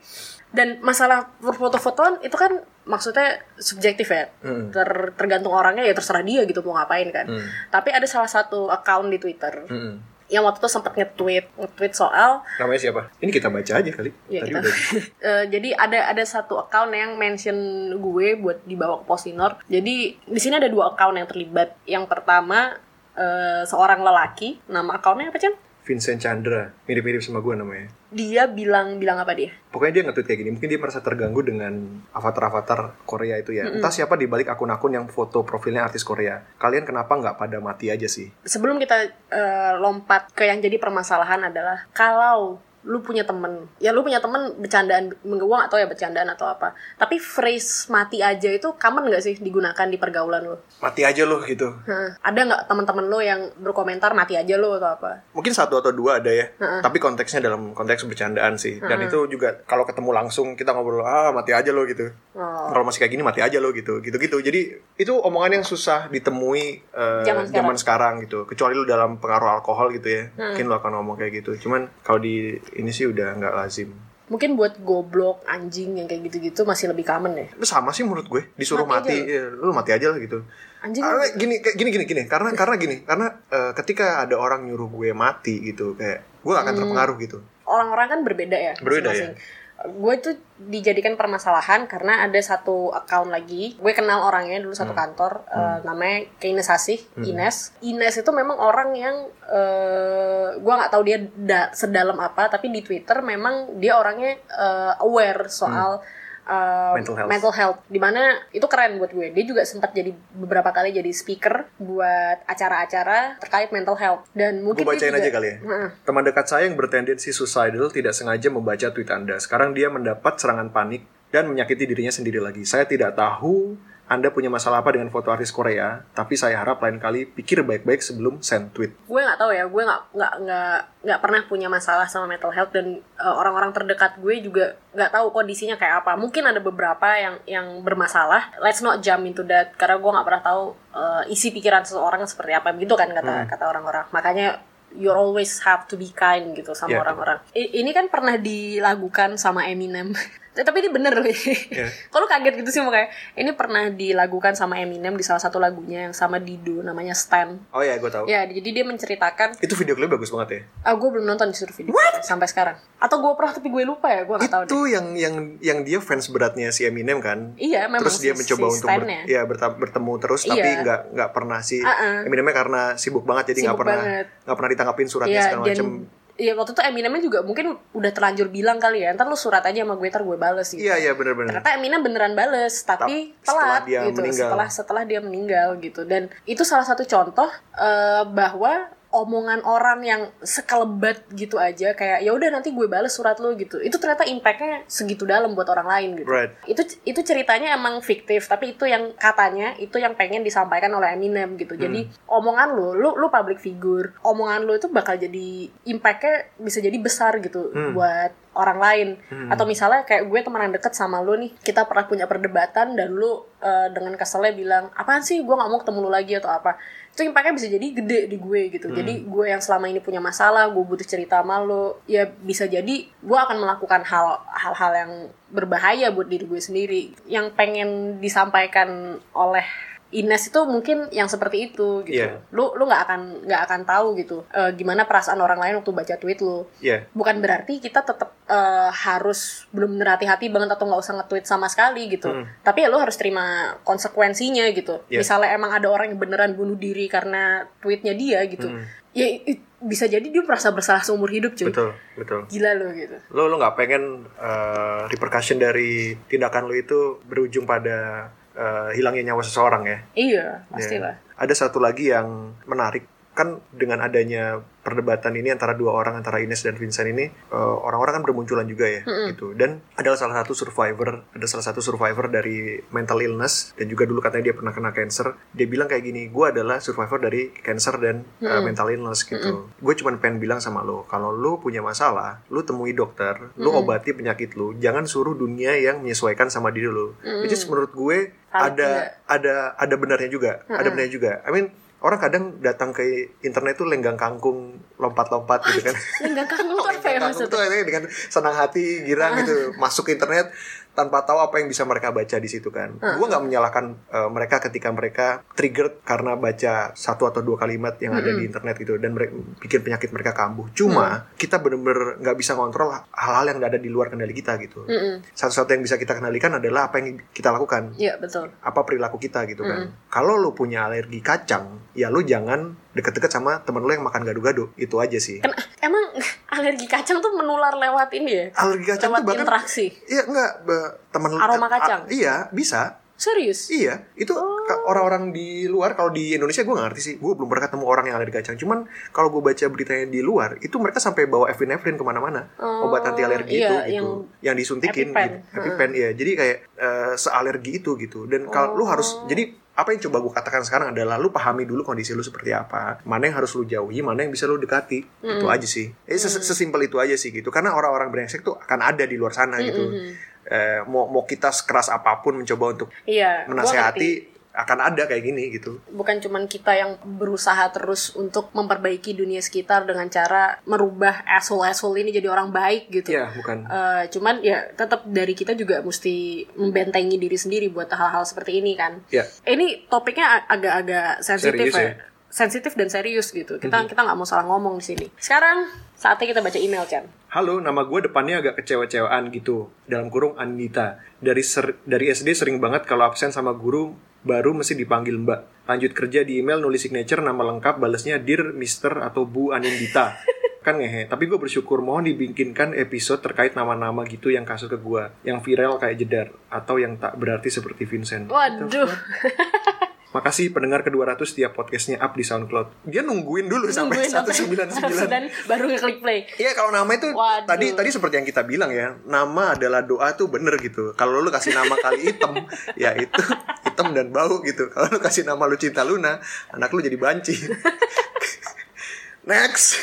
dan masalah foto-fotoan itu kan maksudnya subjektif ya Hmm. Ter- tergantung orangnya ya terserah dia gitu mau ngapain kan tapi ada salah satu account di Twitter Mm-mm. Yang waktu itu sempat nge-tweet nge-tweet soal namanya siapa? Ini kita baca aja kali. Ya tadi kita udah. Eh, jadi ada ada satu account yang mention gue buat dibawa ke Postinor jadi di sini ada dua account yang terlibat. Yang pertama eh, seorang lelaki. Nama accountnya apa Chan? Vincent Chandra. Mirip-mirip sama gue namanya. Dia bilang bilang apa dia? pokoknya dia nge-tweet kayak gini. Mungkin dia merasa terganggu dengan avatar-avatar Korea itu ya. Entah siapa di balik akun-akun yang foto profilnya artis Korea. Kalian kenapa nggak pada mati aja sih? Sebelum kita eh, lompat ke yang jadi permasalahan adalah kalau lu punya temen. Ya lu punya temen bercandaan menggewang atau ya bercandaan atau apa. Tapi phrase mati aja itu common nggak sih digunakan di pergaulan lu? Mati aja loh gitu. Hah, ada nggak teman-teman lo yang berkomentar mati aja lo atau apa? mungkin satu atau dua ada ya tapi konteksnya dalam konteks bercandaan sih. Dan itu juga kalau ketemu langsung kita ngobrol ah mati aja lo gitu. Oh. kalau masih kayak gini mati aja lo gitu. Gitu gitu jadi itu omongan yang susah ditemui eh, Zaman sekarang. zaman sekarang gitu. Kecuali lu dalam pengaruh alkohol gitu ya. Mungkin lu akan ngomong kayak gitu. Cuman kalau di ini sih udah nggak lazim. Mungkin buat goblok, anjing yang kayak gitu-gitu masih lebih common ya. sama sih menurut gue. Disuruh Mati mati, ya, lu mati aja lah gitu. Anjing. Karena gini gini gini gini. Karena karena gini karena eh, ketika ada orang nyuruh gue mati gitu kayak gue gak akan terpengaruh gitu. Orang-orang kan berbeda ya. Berbeda masing-masing. Gue itu dijadikan permasalahan karena ada satu account lagi. Gue kenal orangnya dulu satu kantor eh, namanya Ines Asih Ines. Ines itu memang orang yang eh gue nggak tahu dia da- sedalam apa tapi di Twitter memang dia orangnya eh, aware soal eh, Mental health. mental health di mana itu keren buat gue dia juga sempat jadi beberapa kali jadi speaker buat acara-acara terkait mental health dan Gue mungkin dia bacain juga- aja kali ya. Heeh. Teman dekat saya yang bertendensi suicidal tidak sengaja membaca tweet Anda. Sekarang dia mendapat serangan panik dan menyakiti dirinya sendiri lagi. Saya tidak tahu Anda punya masalah apa dengan foto artis Korea, tapi saya harap lain kali pikir baik-baik sebelum send tweet. gue nggak tahu ya gue nggak nggak nggak nggak pernah punya masalah sama mental health dan uh, orang-orang terdekat gue juga nggak tahu kondisinya kayak apa. Mungkin ada beberapa yang yang bermasalah. Let's not jump into that karena gue nggak pernah tahu uh, isi pikiran seseorang seperti apa. Gitu kan kata kata orang-orang. Makanya you always have to be kind gitu sama Yeah. orang-orang. I- ini kan pernah dilakukan sama Eminem tapi ini bener loh Yeah. kalau kaget gitu sih makanya ini pernah dilakukan sama Eminem di salah satu lagunya yang sama Dido namanya Stan Oh ya, gue tahu. Ya, jadi dia menceritakan Itu video klip bagus banget ya. Ah, gue belum nonton disuruh video sampai sekarang. Atau gue pernah tapi gue lupa ya, gue gak tahu deh. itu yang yang yang dia fans beratnya si Eminem kan. Iya, memang terus dia si- mencoba si untuk ber- ya bertemu terus tapi Iya. nggak nggak pernah si Uh-uh. Eminemnya karena sibuk banget jadi nggak pernah nggak pernah ditanggapin suratnya Iya, segala macam. Iya waktu itu Eminemnya juga mungkin udah terlanjur bilang kali ya, ntar lu surat aja sama gue, ntar gue bales gitu. Iya iya benar-benar. Ternyata Eminem beneran bales, tapi Tap- setelah telat dia gitu. meninggal. Setelah setelah dia meninggal gitu. Dan itu salah satu contoh eh, bahwa omongan orang yang sekelebat gitu aja kayak ya udah nanti gue bales surat lu gitu. Itu ternyata impactnya segitu dalam buat orang lain gitu. Right. Itu itu ceritanya emang fiktif, tapi itu yang katanya itu yang pengen disampaikan oleh Eminem gitu. Jadi omongan lu, lu lu public figure, omongan lu itu bakal jadi impactnya bisa jadi besar gitu buat orang lain. Atau misalnya kayak gue temenan deket sama lu nih, kita pernah punya perdebatan dan lu eh, dengan keselnya bilang apaan sih gue nggak mau ketemu lu lagi atau apa. Itu impactnya bisa jadi gede di gue gitu. Jadi gue yang selama ini punya masalah, gue butuh cerita sama lu, ya bisa jadi gue akan melakukan hal hal-hal yang berbahaya buat diri gue sendiri. Yang pengen disampaikan oleh Ines itu mungkin yang seperti itu gitu. Iya. Lu lu nggak akan nggak akan tahu gitu eh, gimana perasaan orang lain waktu baca tweet lu. Iya. Bukan berarti kita tetap eh, harus belum hati-hati banget atau nggak usah nge-tweet sama sekali gitu. Tapi ya lu harus terima konsekuensinya gitu. Iya. Misalnya emang ada orang yang beneran bunuh diri karena tweetnya dia gitu. Ya i- bisa jadi dia merasa bersalah seumur hidup cuy. Betul betul. Gila lo gitu. Lo lo nggak pengen uh, repercussion dari tindakan lo itu berujung pada uh, hilangnya nyawa seseorang ya. Iya, Ya. pastilah. Ada satu lagi yang menarik kan dengan adanya perdebatan ini antara dua orang antara Ines dan Vincent ini eh, orang-orang kan bermunculan juga ya gitu. Dan adalah salah satu survivor ada salah satu survivor dari mental illness dan juga dulu katanya dia pernah kena cancer. Dia bilang kayak gini gue adalah survivor dari cancer dan eh, mental illness gitu. Gue cuman pengen bilang sama lo kalau lo punya masalah lo temui dokter lo obati penyakit lo jangan suruh dunia yang menyesuaikan sama diri lo. Which is menurut gue ada juga. ada ada benarnya juga ada benarnya juga. I mean orang kadang datang ke internet tuh lenggang kangkung lompat-lompat gitu kan. Lenggang kangkung tuh apa ya maksudnya? tuh dengan senang hati girang gitu. Masuk internet tanpa tahu apa yang bisa mereka baca di situ kan. Gue nggak menyalahkan uh, mereka ketika mereka triggered karena baca satu atau dua kalimat yang ada di internet gitu dan mereka bikin penyakit mereka kambuh. Cuma kita bener-bener nggak bisa kontrol hal-hal yang ada di luar kendali kita gitu. Mm-mm. satu-satu yang bisa kita kendalikan adalah apa yang kita lakukan. Iya, betul. apa perilaku kita gitu kan. Kalau lu punya alergi kacang, ya lu jangan deket-deket sama temen lu yang makan gado-gado. Itu aja sih. Kan emang alergi kacang tuh menular lewat ini ya? Alergi kacang lewat tuh bahkan interaksi. Iya enggak temen Aroma a- kacang? iya, bisa. Serius? Iya, itu Oh. orang-orang di luar kalau di Indonesia gue gak ngerti sih. Gue belum pernah ketemu orang yang alergi kacang. Cuman kalau gue baca beritanya di luar, itu mereka sampai bawa epinefrin ke mana-mana, Oh, obat anti alergi iya, itu yang gitu, yang, disuntikin, EpiPen. gitu. EpiPen ya. Jadi kayak eh, sealergi itu gitu. Dan kalau lu harus, Oh. jadi apa yang coba gue katakan sekarang adalah lu pahami dulu kondisi lu seperti apa, mana yang harus lu jauhi, mana yang bisa lu dekati, itu aja sih. Eh, ses- sesimpel itu aja sih gitu. Karena orang-orang brengsek tuh akan ada di luar sana gitu. Eh, mau mau kita sekeras apa pun mencoba untuk Iya, menasehati akan ada kayak gini gitu. bukan cuman kita yang berusaha terus untuk memperbaiki dunia sekitar dengan cara merubah asshole-asshole ini jadi orang baik gitu. Iya, bukan. Eh, cuman ya tetap dari kita juga mesti membentengi diri sendiri buat hal-hal seperti ini kan. Ya. Ini topiknya ag- agak-agak sensitif Serius ya. ya? Sensitif dan serius gitu. Kita kita nggak mau salah ngomong di sini. Sekarang Saatnya kita baca email, Chan. Halo, nama gue depannya agak kecewa-cewaan gitu. Dalam kurung Anita. Dari ser- dari SD sering banget kalau absen sama guru baru mesti dipanggil Mbak. Lanjut kerja di email nulis signature nama lengkap balesnya Dear Mister atau Bu Anindita. kan ngehe, tapi gue bersyukur mohon dibikinkan episode terkait nama-nama gitu yang kasus ke gue, yang viral kayak jedar atau yang tak berarti seperti Vincent. Waduh. Makasih pendengar ke-200 setiap podcastnya up di SoundCloud. Dia nungguin dulu sampai Nungguin 199. dan baru ngeklik play. Iya kalau nama itu Waduh. tadi tadi seperti yang kita bilang ya nama adalah doa tuh bener gitu. Kalau lu kasih nama kali hitam ya itu hitam dan bau gitu. Kalau lu kasih nama lu cinta Luna anak lu jadi banci. Next.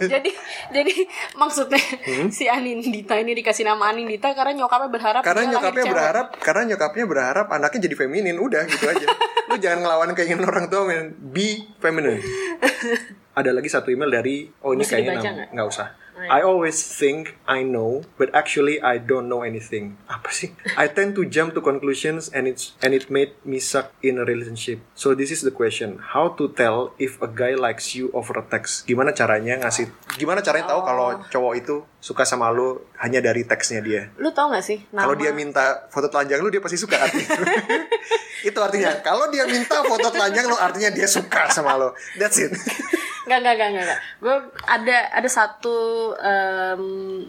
Jadi jadi maksudnya Hmm? si Anindita ini dikasih nama Anindita karena nyokapnya berharap Karena nyokapnya cewek. berharap karena nyokapnya berharap anaknya jadi feminin udah gitu aja. lu jangan ngelawan keinginan orang tua men. Be feminine. Ada lagi satu email dari oh ini Mesti kayaknya nggak usah. I always think I know, but actually I don't know anything. Apa sih? I tend to jump to conclusions and it's and it made me suck in a relationship. So this is the question: How to tell if a guy likes you over a text? Gimana caranya ngasih? Gimana caranya tahu kalau Oh. cowok itu suka sama lu hanya dari teksnya dia? Lu tau gak sih Kalau dia minta foto telanjang lu dia pasti suka itu artinya kalau dia minta foto telanjang lu artinya dia suka sama lo. That's it. Gak, gak, gak, gak, gak. Gue ada ada satu em,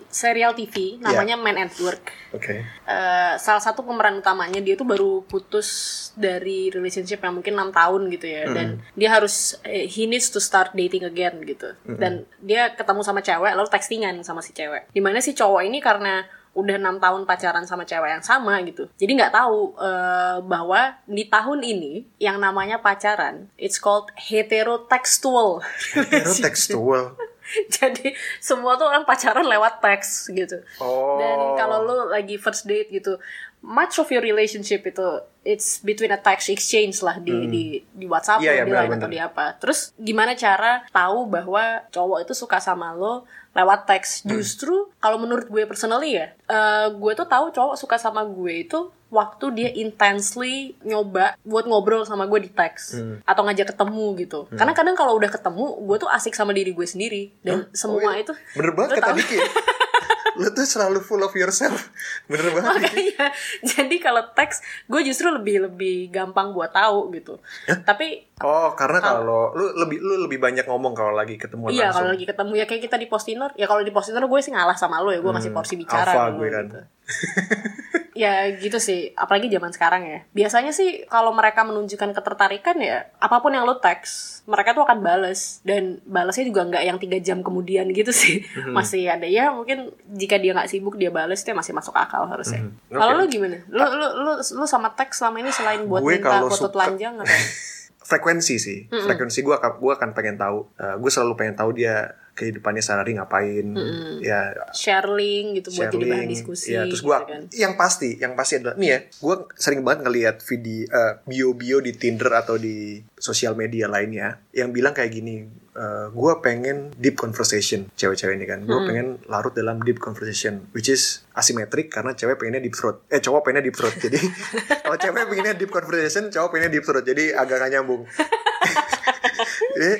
serial TV namanya Iya. Man at Work. Oke. Eh, salah satu pemeran utamanya dia tuh baru putus dari relationship yang mungkin enam tahun gitu ya dan dia harus eh, he needs to start dating again gitu dan dia ketemu sama cewek lalu textingan sama si cewek di mana si cowok ini karena udah enam tahun pacaran sama cewek yang sama gitu. Jadi nggak tahu eh, bahwa di tahun ini yang namanya pacaran it's called heterotextual. Heterotextual. jadi semua tuh orang pacaran lewat teks gitu. Oh. dan kalau lu lagi first date gitu much of your relationship itu it's between a text exchange lah di di di WhatsApp iya, atau di Line atau di apa. Terus gimana cara tahu bahwa cowok itu suka sama lo lewat teks Hmm. justru kalau menurut gue personally ya eh, gue tuh tahu cowok suka sama gue itu waktu dia intensely nyoba buat ngobrol sama gue di teks Hmm. atau ngajak ketemu gitu karena kadang kalau udah ketemu gue tuh asik sama diri gue sendiri dan semua Oh, iya. itu Bener banget kata? Diki. lu tuh selalu full of yourself. Bener banget. Makanya jadi kalau teks gue justru lebih lebih gampang buat tahu gitu tapi Oh, karena kalau lu lebih lu lebih banyak ngomong kalau lagi ketemu iya kalau lagi ketemu ya kayak kita di Postinor ya kalau di Postinor gue sih ngalah sama lo ya gue masih porsi bicara Hmm, alpha dulu gue kan. gitu. ya gitu sih. Apalagi zaman sekarang ya. Biasanya sih kalau mereka menunjukkan ketertarikan ya apa pun yang lo teks mereka tuh akan bales. Dan balasnya juga nggak yang tiga jam kemudian gitu sih. Hmm. masih ada. Ya mungkin jika dia nggak sibuk dia bales itu masih masuk akal harusnya. Hmm, kalau oke. lu gimana? Lu lu lu lu sama teks selama ini selain buat Gue minta kalau foto suka- telanjang atau? Frekuensi sih. Frekuensi gue akan gue akan pengen tahu Eh, gue selalu pengen tahu dia kehidupannya sehari ngapain. Ya share link gitu buat jadi bahan sharing. diskusi ya terus gitu gue kan. yang pasti yang pasti adalah nih ya gue sering banget ngelihat video eh, bio-bio di Tinder atau di sosial media lainnya yang bilang kayak gini gue pengen deep conversation cewek-cewek ini kan. Gue pengen larut dalam deep conversation which is asimetrik karena cewek pengennya deep throat. Eh cowok pengennya deep throat. Jadi kalau cewek pengennya deep conversation cowok pengennya deep throat. Jadi agak gak nyambung. Jadi,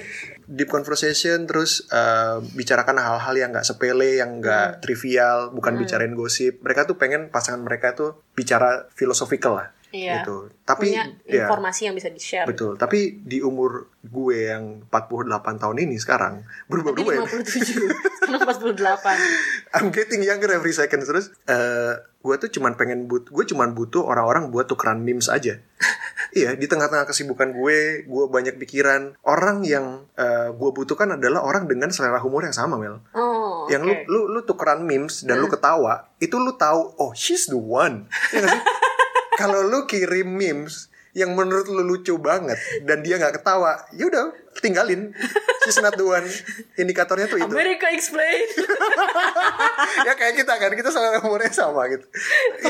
deep conversation terus eh, bicarakan hal-hal yang nggak sepele, yang nggak trivial, bukan bicarain gosip. Mereka tuh pengen pasangan mereka tuh bicara philosophical lah. Iya. Gitu. Tapi punya ya, informasi yang bisa di share betul. Tapi di umur gue yang 48 tahun ini sekarang berubah-ubah ya. 57 sekarang 48 I'm getting younger every second terus eh gue tuh cuman pengen but gue cuman butuh orang-orang buat tukeran memes aja iya di tengah-tengah kesibukan gue gue banyak pikiran. Orang yang eh, gue butuhkan adalah orang dengan selera humor yang sama Mel. Oh yang lu lu lu tukeran memes dan lu ketawa itu lu tahu oh she's the one. Ya sih? kalau lu kirim memes yang menurut lu lucu banget dan dia nggak ketawa ya udah tinggalin. She's not the one. Indikatornya tuh itu. America explain. Ya kayak kita kan kita selera umurnya sama gitu.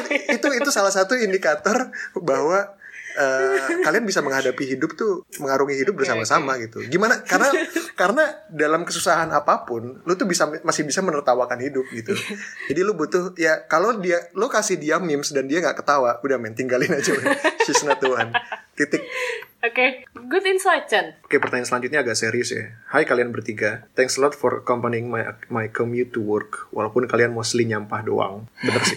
I- itu itu salah satu indikator bahwa eh, kalian bisa menghadapi hidup tuh mengarungi hidup bersama-sama gitu. Gimana? Karena karena dalam kesusahan apa pun, lu tuh bisa masih bisa menertawakan hidup gitu. Jadi lu butuh ya kalau dia lu kasih dia memes dan dia nggak ketawa, udah men tinggalin aja. men. She's not the one. Titik. Oke, good insight, Chan. Oke, pertanyaan selanjutnya agak serius ya. Hai kalian bertiga, thanks a lot for accompanying my my commute to work. Walaupun kalian mostly nyampah doang. Bener sih.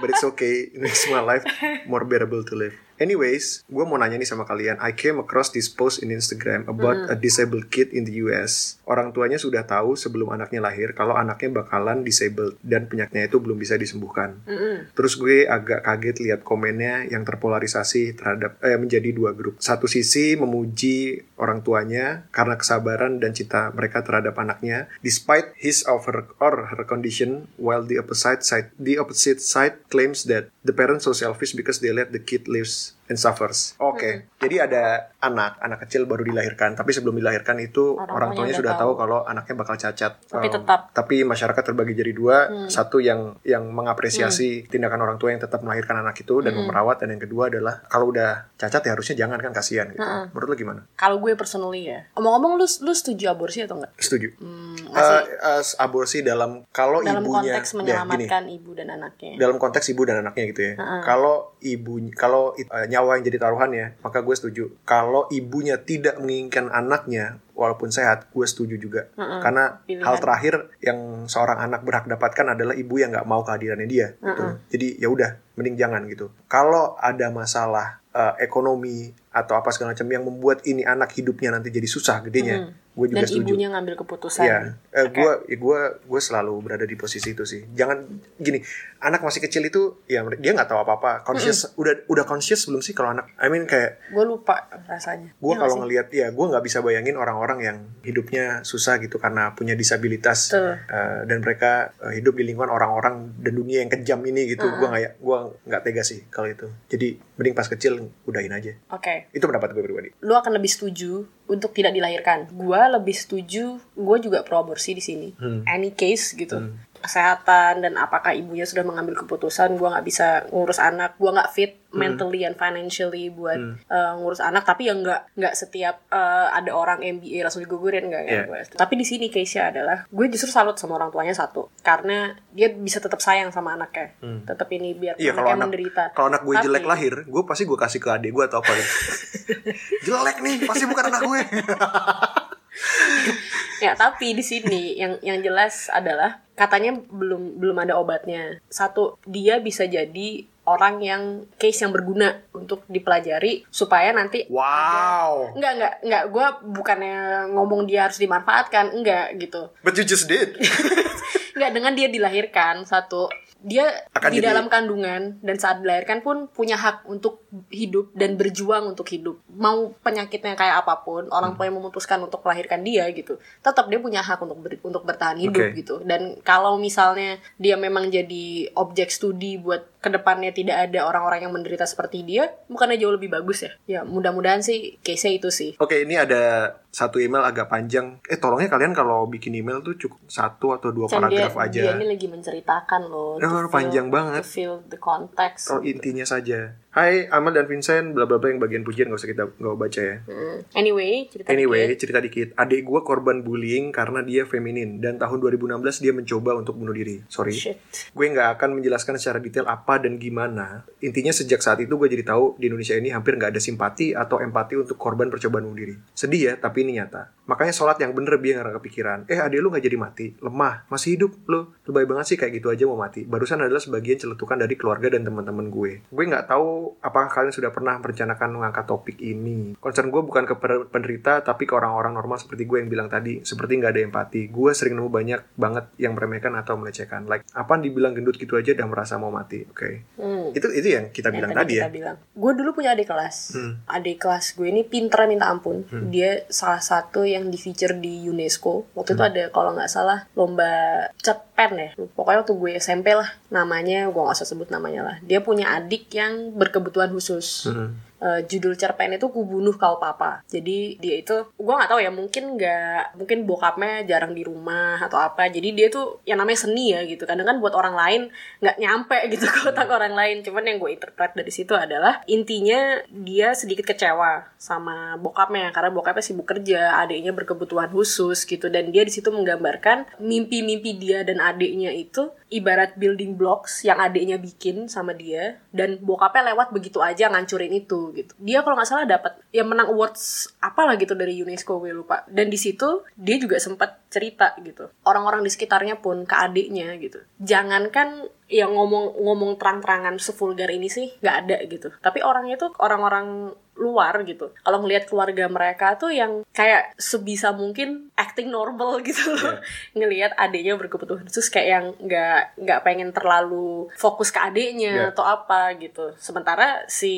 But it's okay, it makes my life more bearable to live. Anyways, gue mau nanya nih sama kalian. I came across this post in Instagram about a disabled kid in the US. Orang tuanya sudah tahu sebelum anaknya lahir kalau anaknya bakalan disabled dan penyakitnya itu belum bisa disembuhkan. Terus gue agak kaget lihat komennya yang terpolarisasi terhadap eh, menjadi dua grup. Satu sisi memuji orang tuanya karena kesabaran dan cinta mereka terhadap anaknya despite his or her, or her condition while the opposite side the opposite side claims that the parents so selfish because they let the kid lives and suffers. Oke, jadi ada anak, anak kecil baru dilahirkan, tapi sebelum dilahirkan itu Orang orang, tuanya tuanya udah sudah tahu. tahu kalau anaknya bakal cacat. Tapi Um, tetap. tapi masyarakat terbagi jadi dua, satu yang yang mengapresiasi tindakan orang tua yang tetap melahirkan anak itu dan memerawat, dan yang kedua adalah kalau udah cacat ya harusnya jangan kan kasihan gitu. Menurut lo gimana? Kalau gue personally ya. Omong-omong lu lu setuju aborsi atau enggak? Setuju. Hmm, Eh, masih eh, aborsi dalam kalau dalam ibunya konteks ya, gini, menyelamatkan ibu dan anaknya. dalam konteks ibu dan anaknya gitu ya. Kalau ibu kalau eh, nyawa yang jadi taruhan ya, maka gue setuju. Kalau ibunya tidak menginginkan anaknya walaupun sehat, gue setuju juga. Karena Pilihan. hal terakhir yang seorang anak berhak dapatkan adalah ibu yang nggak mau kehadirannya dia. gitu. Jadi ya udah, mending jangan gitu. Kalau ada masalah eh, ekonomi atau apa segala macam yang membuat ini anak hidupnya nanti jadi susah gedenya, gue juga dan setuju. ibunya ngambil keputusan. Iya, eh, gue gue gue selalu berada di posisi itu sih. Jangan gini, anak masih kecil itu ya dia nggak tahu apa-apa. Conscious udah udah conscious belum sih kalau anak? I mean kayak Gue lupa rasanya. gue Iya kalau ngelihat ya gue nggak bisa bayangin orang-orang yang hidupnya susah gitu karena punya disabilitas Betul. eh, dan mereka eh, hidup di lingkungan orang-orang dan dunia yang kejam ini gitu. Gue nggak ya gue nggak tega sih kalau itu. Jadi mending pas kecil udahin aja. Oke. Itu pendapat gue pribadi. Lu akan lebih setuju untuk tidak dilahirkan. Gua lebih setuju, gue juga pro aborsi di sini. Hmm. Any case gitu. Kesehatan dan apakah ibunya sudah mengambil keputusan, gua nggak bisa ngurus anak, gua nggak fit Hmm. mentally and financially buat eh, ngurus anak. Tapi yang nggak nggak setiap eh, ada orang MBA langsung digugurin nggak Iya. gue. Tapi di sini case-nya adalah gue justru salut sama orang tuanya satu, karena dia bisa tetap sayang sama anaknya, tetap ini biar Iya kalau anak menderita. kalau anak gue Tapi- jelek lahir, gue pasti gue kasih ke adik gue atau apa gitu. jelek nih, pasti bukan anak gue. Ya, tapi di sini yang yang jelas adalah katanya belum belum ada obatnya. Satu, dia bisa jadi orang yang case yang berguna untuk dipelajari supaya nanti wow. Enggak, enggak, enggak. Gue bukannya ngomong dia harus dimanfaatkan, enggak gitu. But you just did. Enggak, dengan dia dilahirkan, satu, dia Akan di jadi- dalam kandungan dan saat dilahirkan pun punya hak untuk hidup dan berjuang untuk hidup. Mau penyakitnya kayak apa pun, Hmm. orang tua yang memutuskan untuk melahirkan dia gitu, tetap dia punya hak untuk ber- untuk bertahan hidup Oke. gitu. Dan kalau misalnya dia memang jadi objek studi buat ke depannya tidak ada orang-orang yang menderita seperti dia, bukannya jauh lebih bagus ya? Ya mudah-mudahan sih case-nya itu sih. Oke, ini ada satu email agak panjang. Eh, tolongnya kalian kalau bikin email tuh cukup satu atau dua dia, paragraf aja. dia ini lagi menceritakan loh. Oh, panjang banget. To feel the context. Oh, intinya saja. Hai, Amal dan Vincent, bla bla bla yang bagian pujian gak usah kita nggak baca ya. Hmm. Anyway, cerita Anyway, dikit. cerita dikit. Adik gue korban bullying karena dia feminin dan tahun 2016 dia mencoba untuk bunuh diri. Sorry. Shit. Gue nggak akan menjelaskan secara detail apa dan gimana. Intinya sejak saat itu gue jadi tahu di Indonesia ini hampir nggak ada simpati atau empati untuk korban percobaan bunuh diri. Sedih ya, tapi ini nyata. Makanya sholat yang bener biar nggak kepikiran. Eh adik lu nggak jadi mati, lemah, masih hidup lu. Lebay banget sih kayak gitu aja mau mati. Barusan adalah sebagian celetukan dari keluarga dan teman-teman gue. Gue nggak tahu apakah kalian sudah pernah merencanakan mengangkat topik ini. Concern gue bukan ke penderita, tapi ke orang-orang normal seperti gue yang bilang tadi. Seperti nggak ada empati. Gue sering nemu banyak banget yang meremehkan atau melecehkan. Like, apa dibilang gendut gitu aja udah merasa mau mati. Oke. Hmm. Itu itu yang kita Yang bilang tadi, ya. kita bilang. Gue dulu punya adik kelas. Hmm. Adik kelas gue ini pinter minta ampun. Dia salah satu yang di feature di UNESCO. Waktu Hmm. itu ada kalau nggak salah lomba cepen ya. Pokoknya waktu gue SMP lah. Namanya gue nggak usah sebut namanya lah. Dia punya adik yang berkebutuhan khusus. Hmm. Uh, judul cerpen itu ku bunuh kau papa. Jadi dia itu gue nggak tahu ya mungkin nggak mungkin bokapnya jarang di rumah atau apa. Jadi dia tuh yang namanya seni ya gitu. Kadang kan buat orang lain nggak nyampe gitu ke otak hmm. orang lain. Cuman yang gue interpret dari situ adalah intinya dia sedikit kecewa sama bokapnya. Karena bokapnya sibuk kerja adiknya berkebutuhan khusus gitu. Dan dia di situ menggambarkan mimpi-mimpi dia dan adiknya itu ibarat building blocks yang adiknya bikin sama dia dan bokapnya lewat begitu aja ngancurin itu gitu. Dia kalau nggak salah dapat ya menang awards apalah gitu dari UNESCO gue lupa. Dan di situ dia juga sempat cerita gitu. Orang-orang di sekitarnya pun ke adiknya gitu. Jangankan yang ngomong ngomong terang-terangan sevulgar ini sih nggak ada gitu. Tapi orangnya tuh orang-orang luar gitu kalau ngelihat keluarga mereka tuh yang kayak sebisa mungkin acting normal gitu loh yeah. ngelihat adiknya berkebutuhan khusus kayak yang nggak nggak pengen terlalu fokus ke adiknya yeah. atau apa gitu sementara si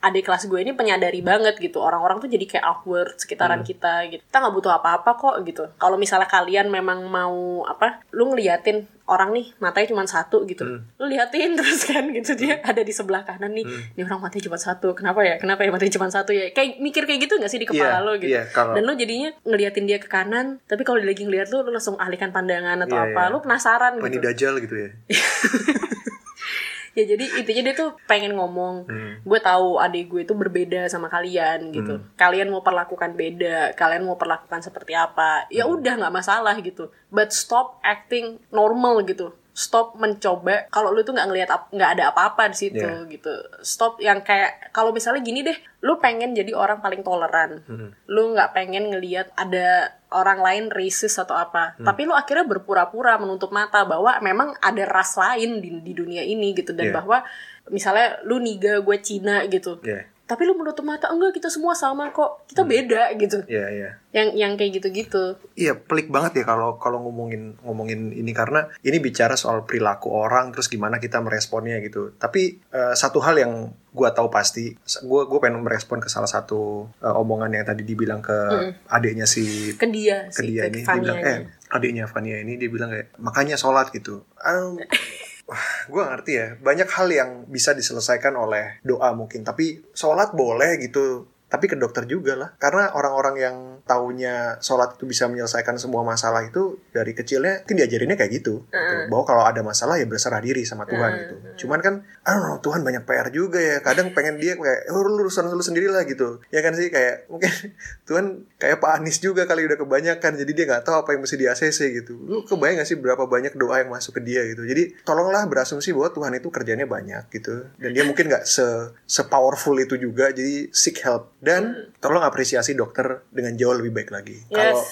adik kelas gue ini penyadari banget gitu orang-orang tuh jadi kayak awkward sekitaran hmm. kita gitu kita nggak butuh apa-apa kok gitu kalau misalnya kalian memang mau apa lu ngeliatin orang nih matanya cuma satu gitu hmm. lu liatin terus kan gitu dia hmm. ada di sebelah kanan nih hmm. ini orang matanya cuma satu kenapa ya kenapa ya matanya cuma satu ya kayak mikir kayak gitu gak sih di kepala yeah, lo gitu yeah, kalau... dan lu jadinya ngeliatin dia ke kanan tapi kalau dia lagi ngeliat lu lu langsung alihkan pandangan atau yeah, apa yeah. lu penasaran Pani gitu dajal gitu ya ya jadi intinya dia tuh pengen ngomong hmm. gue tahu adik gue itu berbeda sama kalian gitu hmm. kalian mau perlakukan beda kalian mau perlakukan seperti apa ya hmm. udah nggak masalah gitu but stop acting normal gitu stop mencoba kalau lu tuh nggak ngelihat nggak ada apa-apa di situ yeah. gitu stop yang kayak kalau misalnya gini deh lu pengen jadi orang paling toleran hmm. lu nggak pengen ngelihat ada orang lain racist atau apa hmm. tapi lu akhirnya berpura-pura menutup mata bahwa memang ada ras lain di, di dunia ini gitu dan yeah. bahwa misalnya lu niga gue Cina gitu yeah tapi lu menutup mata enggak kita semua sama kok. Kita hmm. beda gitu. Iya yeah, iya. Yeah. yang yang kayak gitu-gitu. Iya pelik banget ya kalau kalau ngomongin ngomongin ini. Karena ini bicara soal perilaku orang terus gimana kita meresponnya gitu. Tapi uh, satu hal yang gue tahu pasti gue gue pengen merespon ke salah satu uh, omongan yang tadi dibilang ke mm. adiknya si ke dia ke dia ini. Dia bilang eh adiknya Fania ini dia bilang kayak makanya sholat gitu. Um, gue ngerti ya. Banyak hal yang bisa diselesaikan oleh doa mungkin. Tapi sholat boleh gitu tapi ke dokter juga lah. Karena orang-orang yang taunya sholat itu bisa menyelesaikan semua masalah itu dari kecilnya mungkin diajarinnya kayak gitu, uh. gitu. bahwa kalau ada masalah ya berserah diri sama Tuhan uh. gitu. Cuman kan ah Tuhan banyak PR juga ya. Kadang pengen dia kayak oh, lu urusan lu sendiri lah gitu. Ya kan sih kayak mungkin Tuhan kayak Pak Anies juga kali udah kebanyakan. Jadi dia nggak tahu apa yang mesti di ACC gitu. Lu kebayang gak sih berapa banyak doa yang masuk ke dia gitu? Jadi tolonglah berasumsi bahwa Tuhan itu kerjanya banyak gitu. Dan dia mungkin nggak se se powerful itu juga. Jadi seek help dan tolong apresiasi dokter dengan jauh lebih baik lagi. Yes. Kalau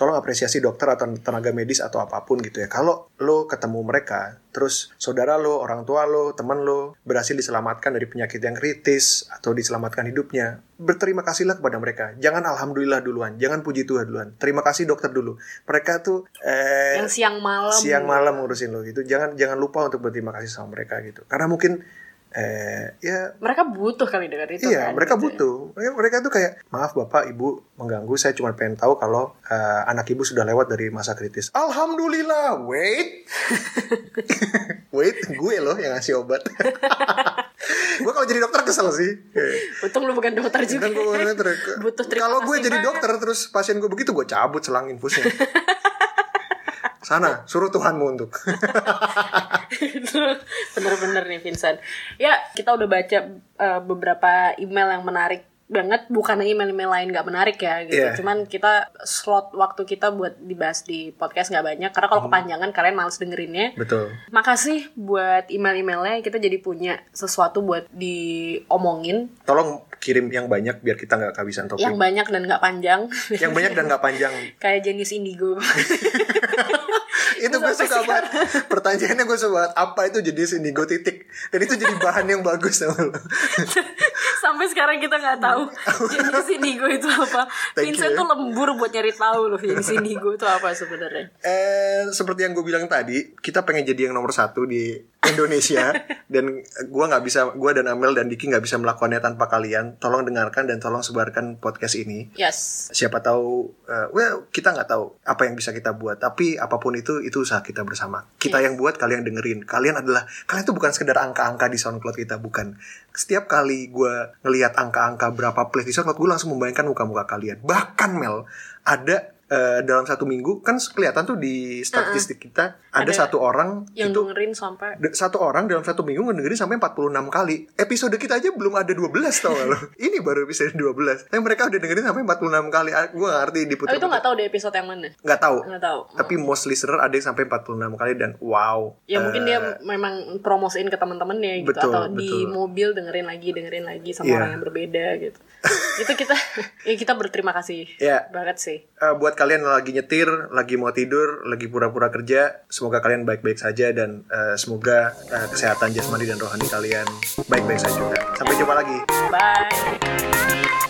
tolong apresiasi dokter atau tenaga medis atau apa pun gitu ya. Kalau lo ketemu mereka, terus saudara lo, orang tua lo, teman lo berhasil diselamatkan dari penyakit yang kritis atau diselamatkan hidupnya, berterima kasihlah kepada mereka. Jangan alhamdulillah duluan, jangan puji Tuhan duluan. Terima kasih dokter dulu. Mereka tuh eh, yang siang malam siang malam ngurusin lo gitu. Jangan jangan lupa untuk berterima kasih sama mereka gitu. Karena mungkin eh ya. Mereka butuh kali dengan itu iya kan, mereka gitu. Ya. butuh. Mereka, mereka tuh kayak maaf bapak ibu mengganggu saya cuma pengen tahu kalau uh, anak ibu sudah lewat dari masa kritis. Alhamdulillah wait. Wait gue loh yang ngasih obat. Gue kalau jadi dokter kesel sih. Untung lu bukan dokter juga. Kan gue dokter. Butuh kalau gue jadi dokter terus pasien gue begitu gue cabut selang infusnya sana suruh Tuhanmu untuk. Bener-bener nih Vincent. Ya kita udah baca uh, beberapa email yang menarik banget. Bukan email-email lain nggak menarik ya gitu. Yeah. cuman kita slot waktu kita buat dibahas di podcast nggak banyak. Karena kalau hmm. kepanjangan kalian males dengerinnya. Betul. Makasih buat email-emailnya. Kita jadi punya sesuatu buat diomongin. Tolong kirim yang banyak biar kita nggak kehabisan topik yang banyak dan nggak panjang. Yang banyak dan nggak panjang. Kayak jenis indigo banget. Pertanyaannya gue suka banget apa itu jenis indigo titik? Dan itu jadi bahan yang bagus sama lo. Sampai sekarang kita nggak tahu jenis indigo itu apa. Thank Vincent tuh lembur buat nyari tahu loh jenis indigo itu apa sebenarnya. Eh seperti yang gue bilang tadi kita pengen jadi yang nomor satu di Indonesia dan gua nggak bisa gua dan Amel dan Diki nggak bisa melakukannya tanpa kalian. Tolong dengarkan dan tolong sebarkan podcast ini. Yes. siapa tahu uh, well kita nggak tahu apa yang bisa kita buat tapi apa pun itu itu usaha kita bersama. Kita Yes. yang buat kalian dengerin. Kalian adalah kalian itu bukan sekedar angka-angka di SoundCloud kita bukan. Setiap kali gue ngelihat angka-angka berapa play di SoundCloud gue langsung membayangkan muka-muka kalian. Bahkan Mel ada uh, dalam satu minggu kan kelihatan tuh di statistik kita ada, Ada satu orang Yang itu dengerin sampai satu orang dalam satu minggu ngedengerin sampai 46 kali. Episode kita aja belum ada 12 tau gak lo? Ini baru episode 12. Tapi mereka udah dengerin sampai 46 kali. Ah, Gue gak ngerti diputar. Tapi itu nggak tahu di episode yang mana. Nggak tahu. Nggak tahu. Tapi most listener ada yang sampai 46 kali dan wow. Ya mungkin Eh, dia memang promosiin ke teman-temannya gitu Betul, atau di betul. mobil dengerin lagi dengerin lagi sama Iya. orang yang berbeda gitu. Itu kita ya kita berterima kasih Iya. banget sih. eh, buat kalian yang lagi nyetir, lagi mau tidur, lagi pura-pura kerja, semoga kalian baik-baik saja dan eh, semoga eh, kesehatan jasmani dan rohani kalian baik-baik saja juga. Sampai jumpa lagi. Bye.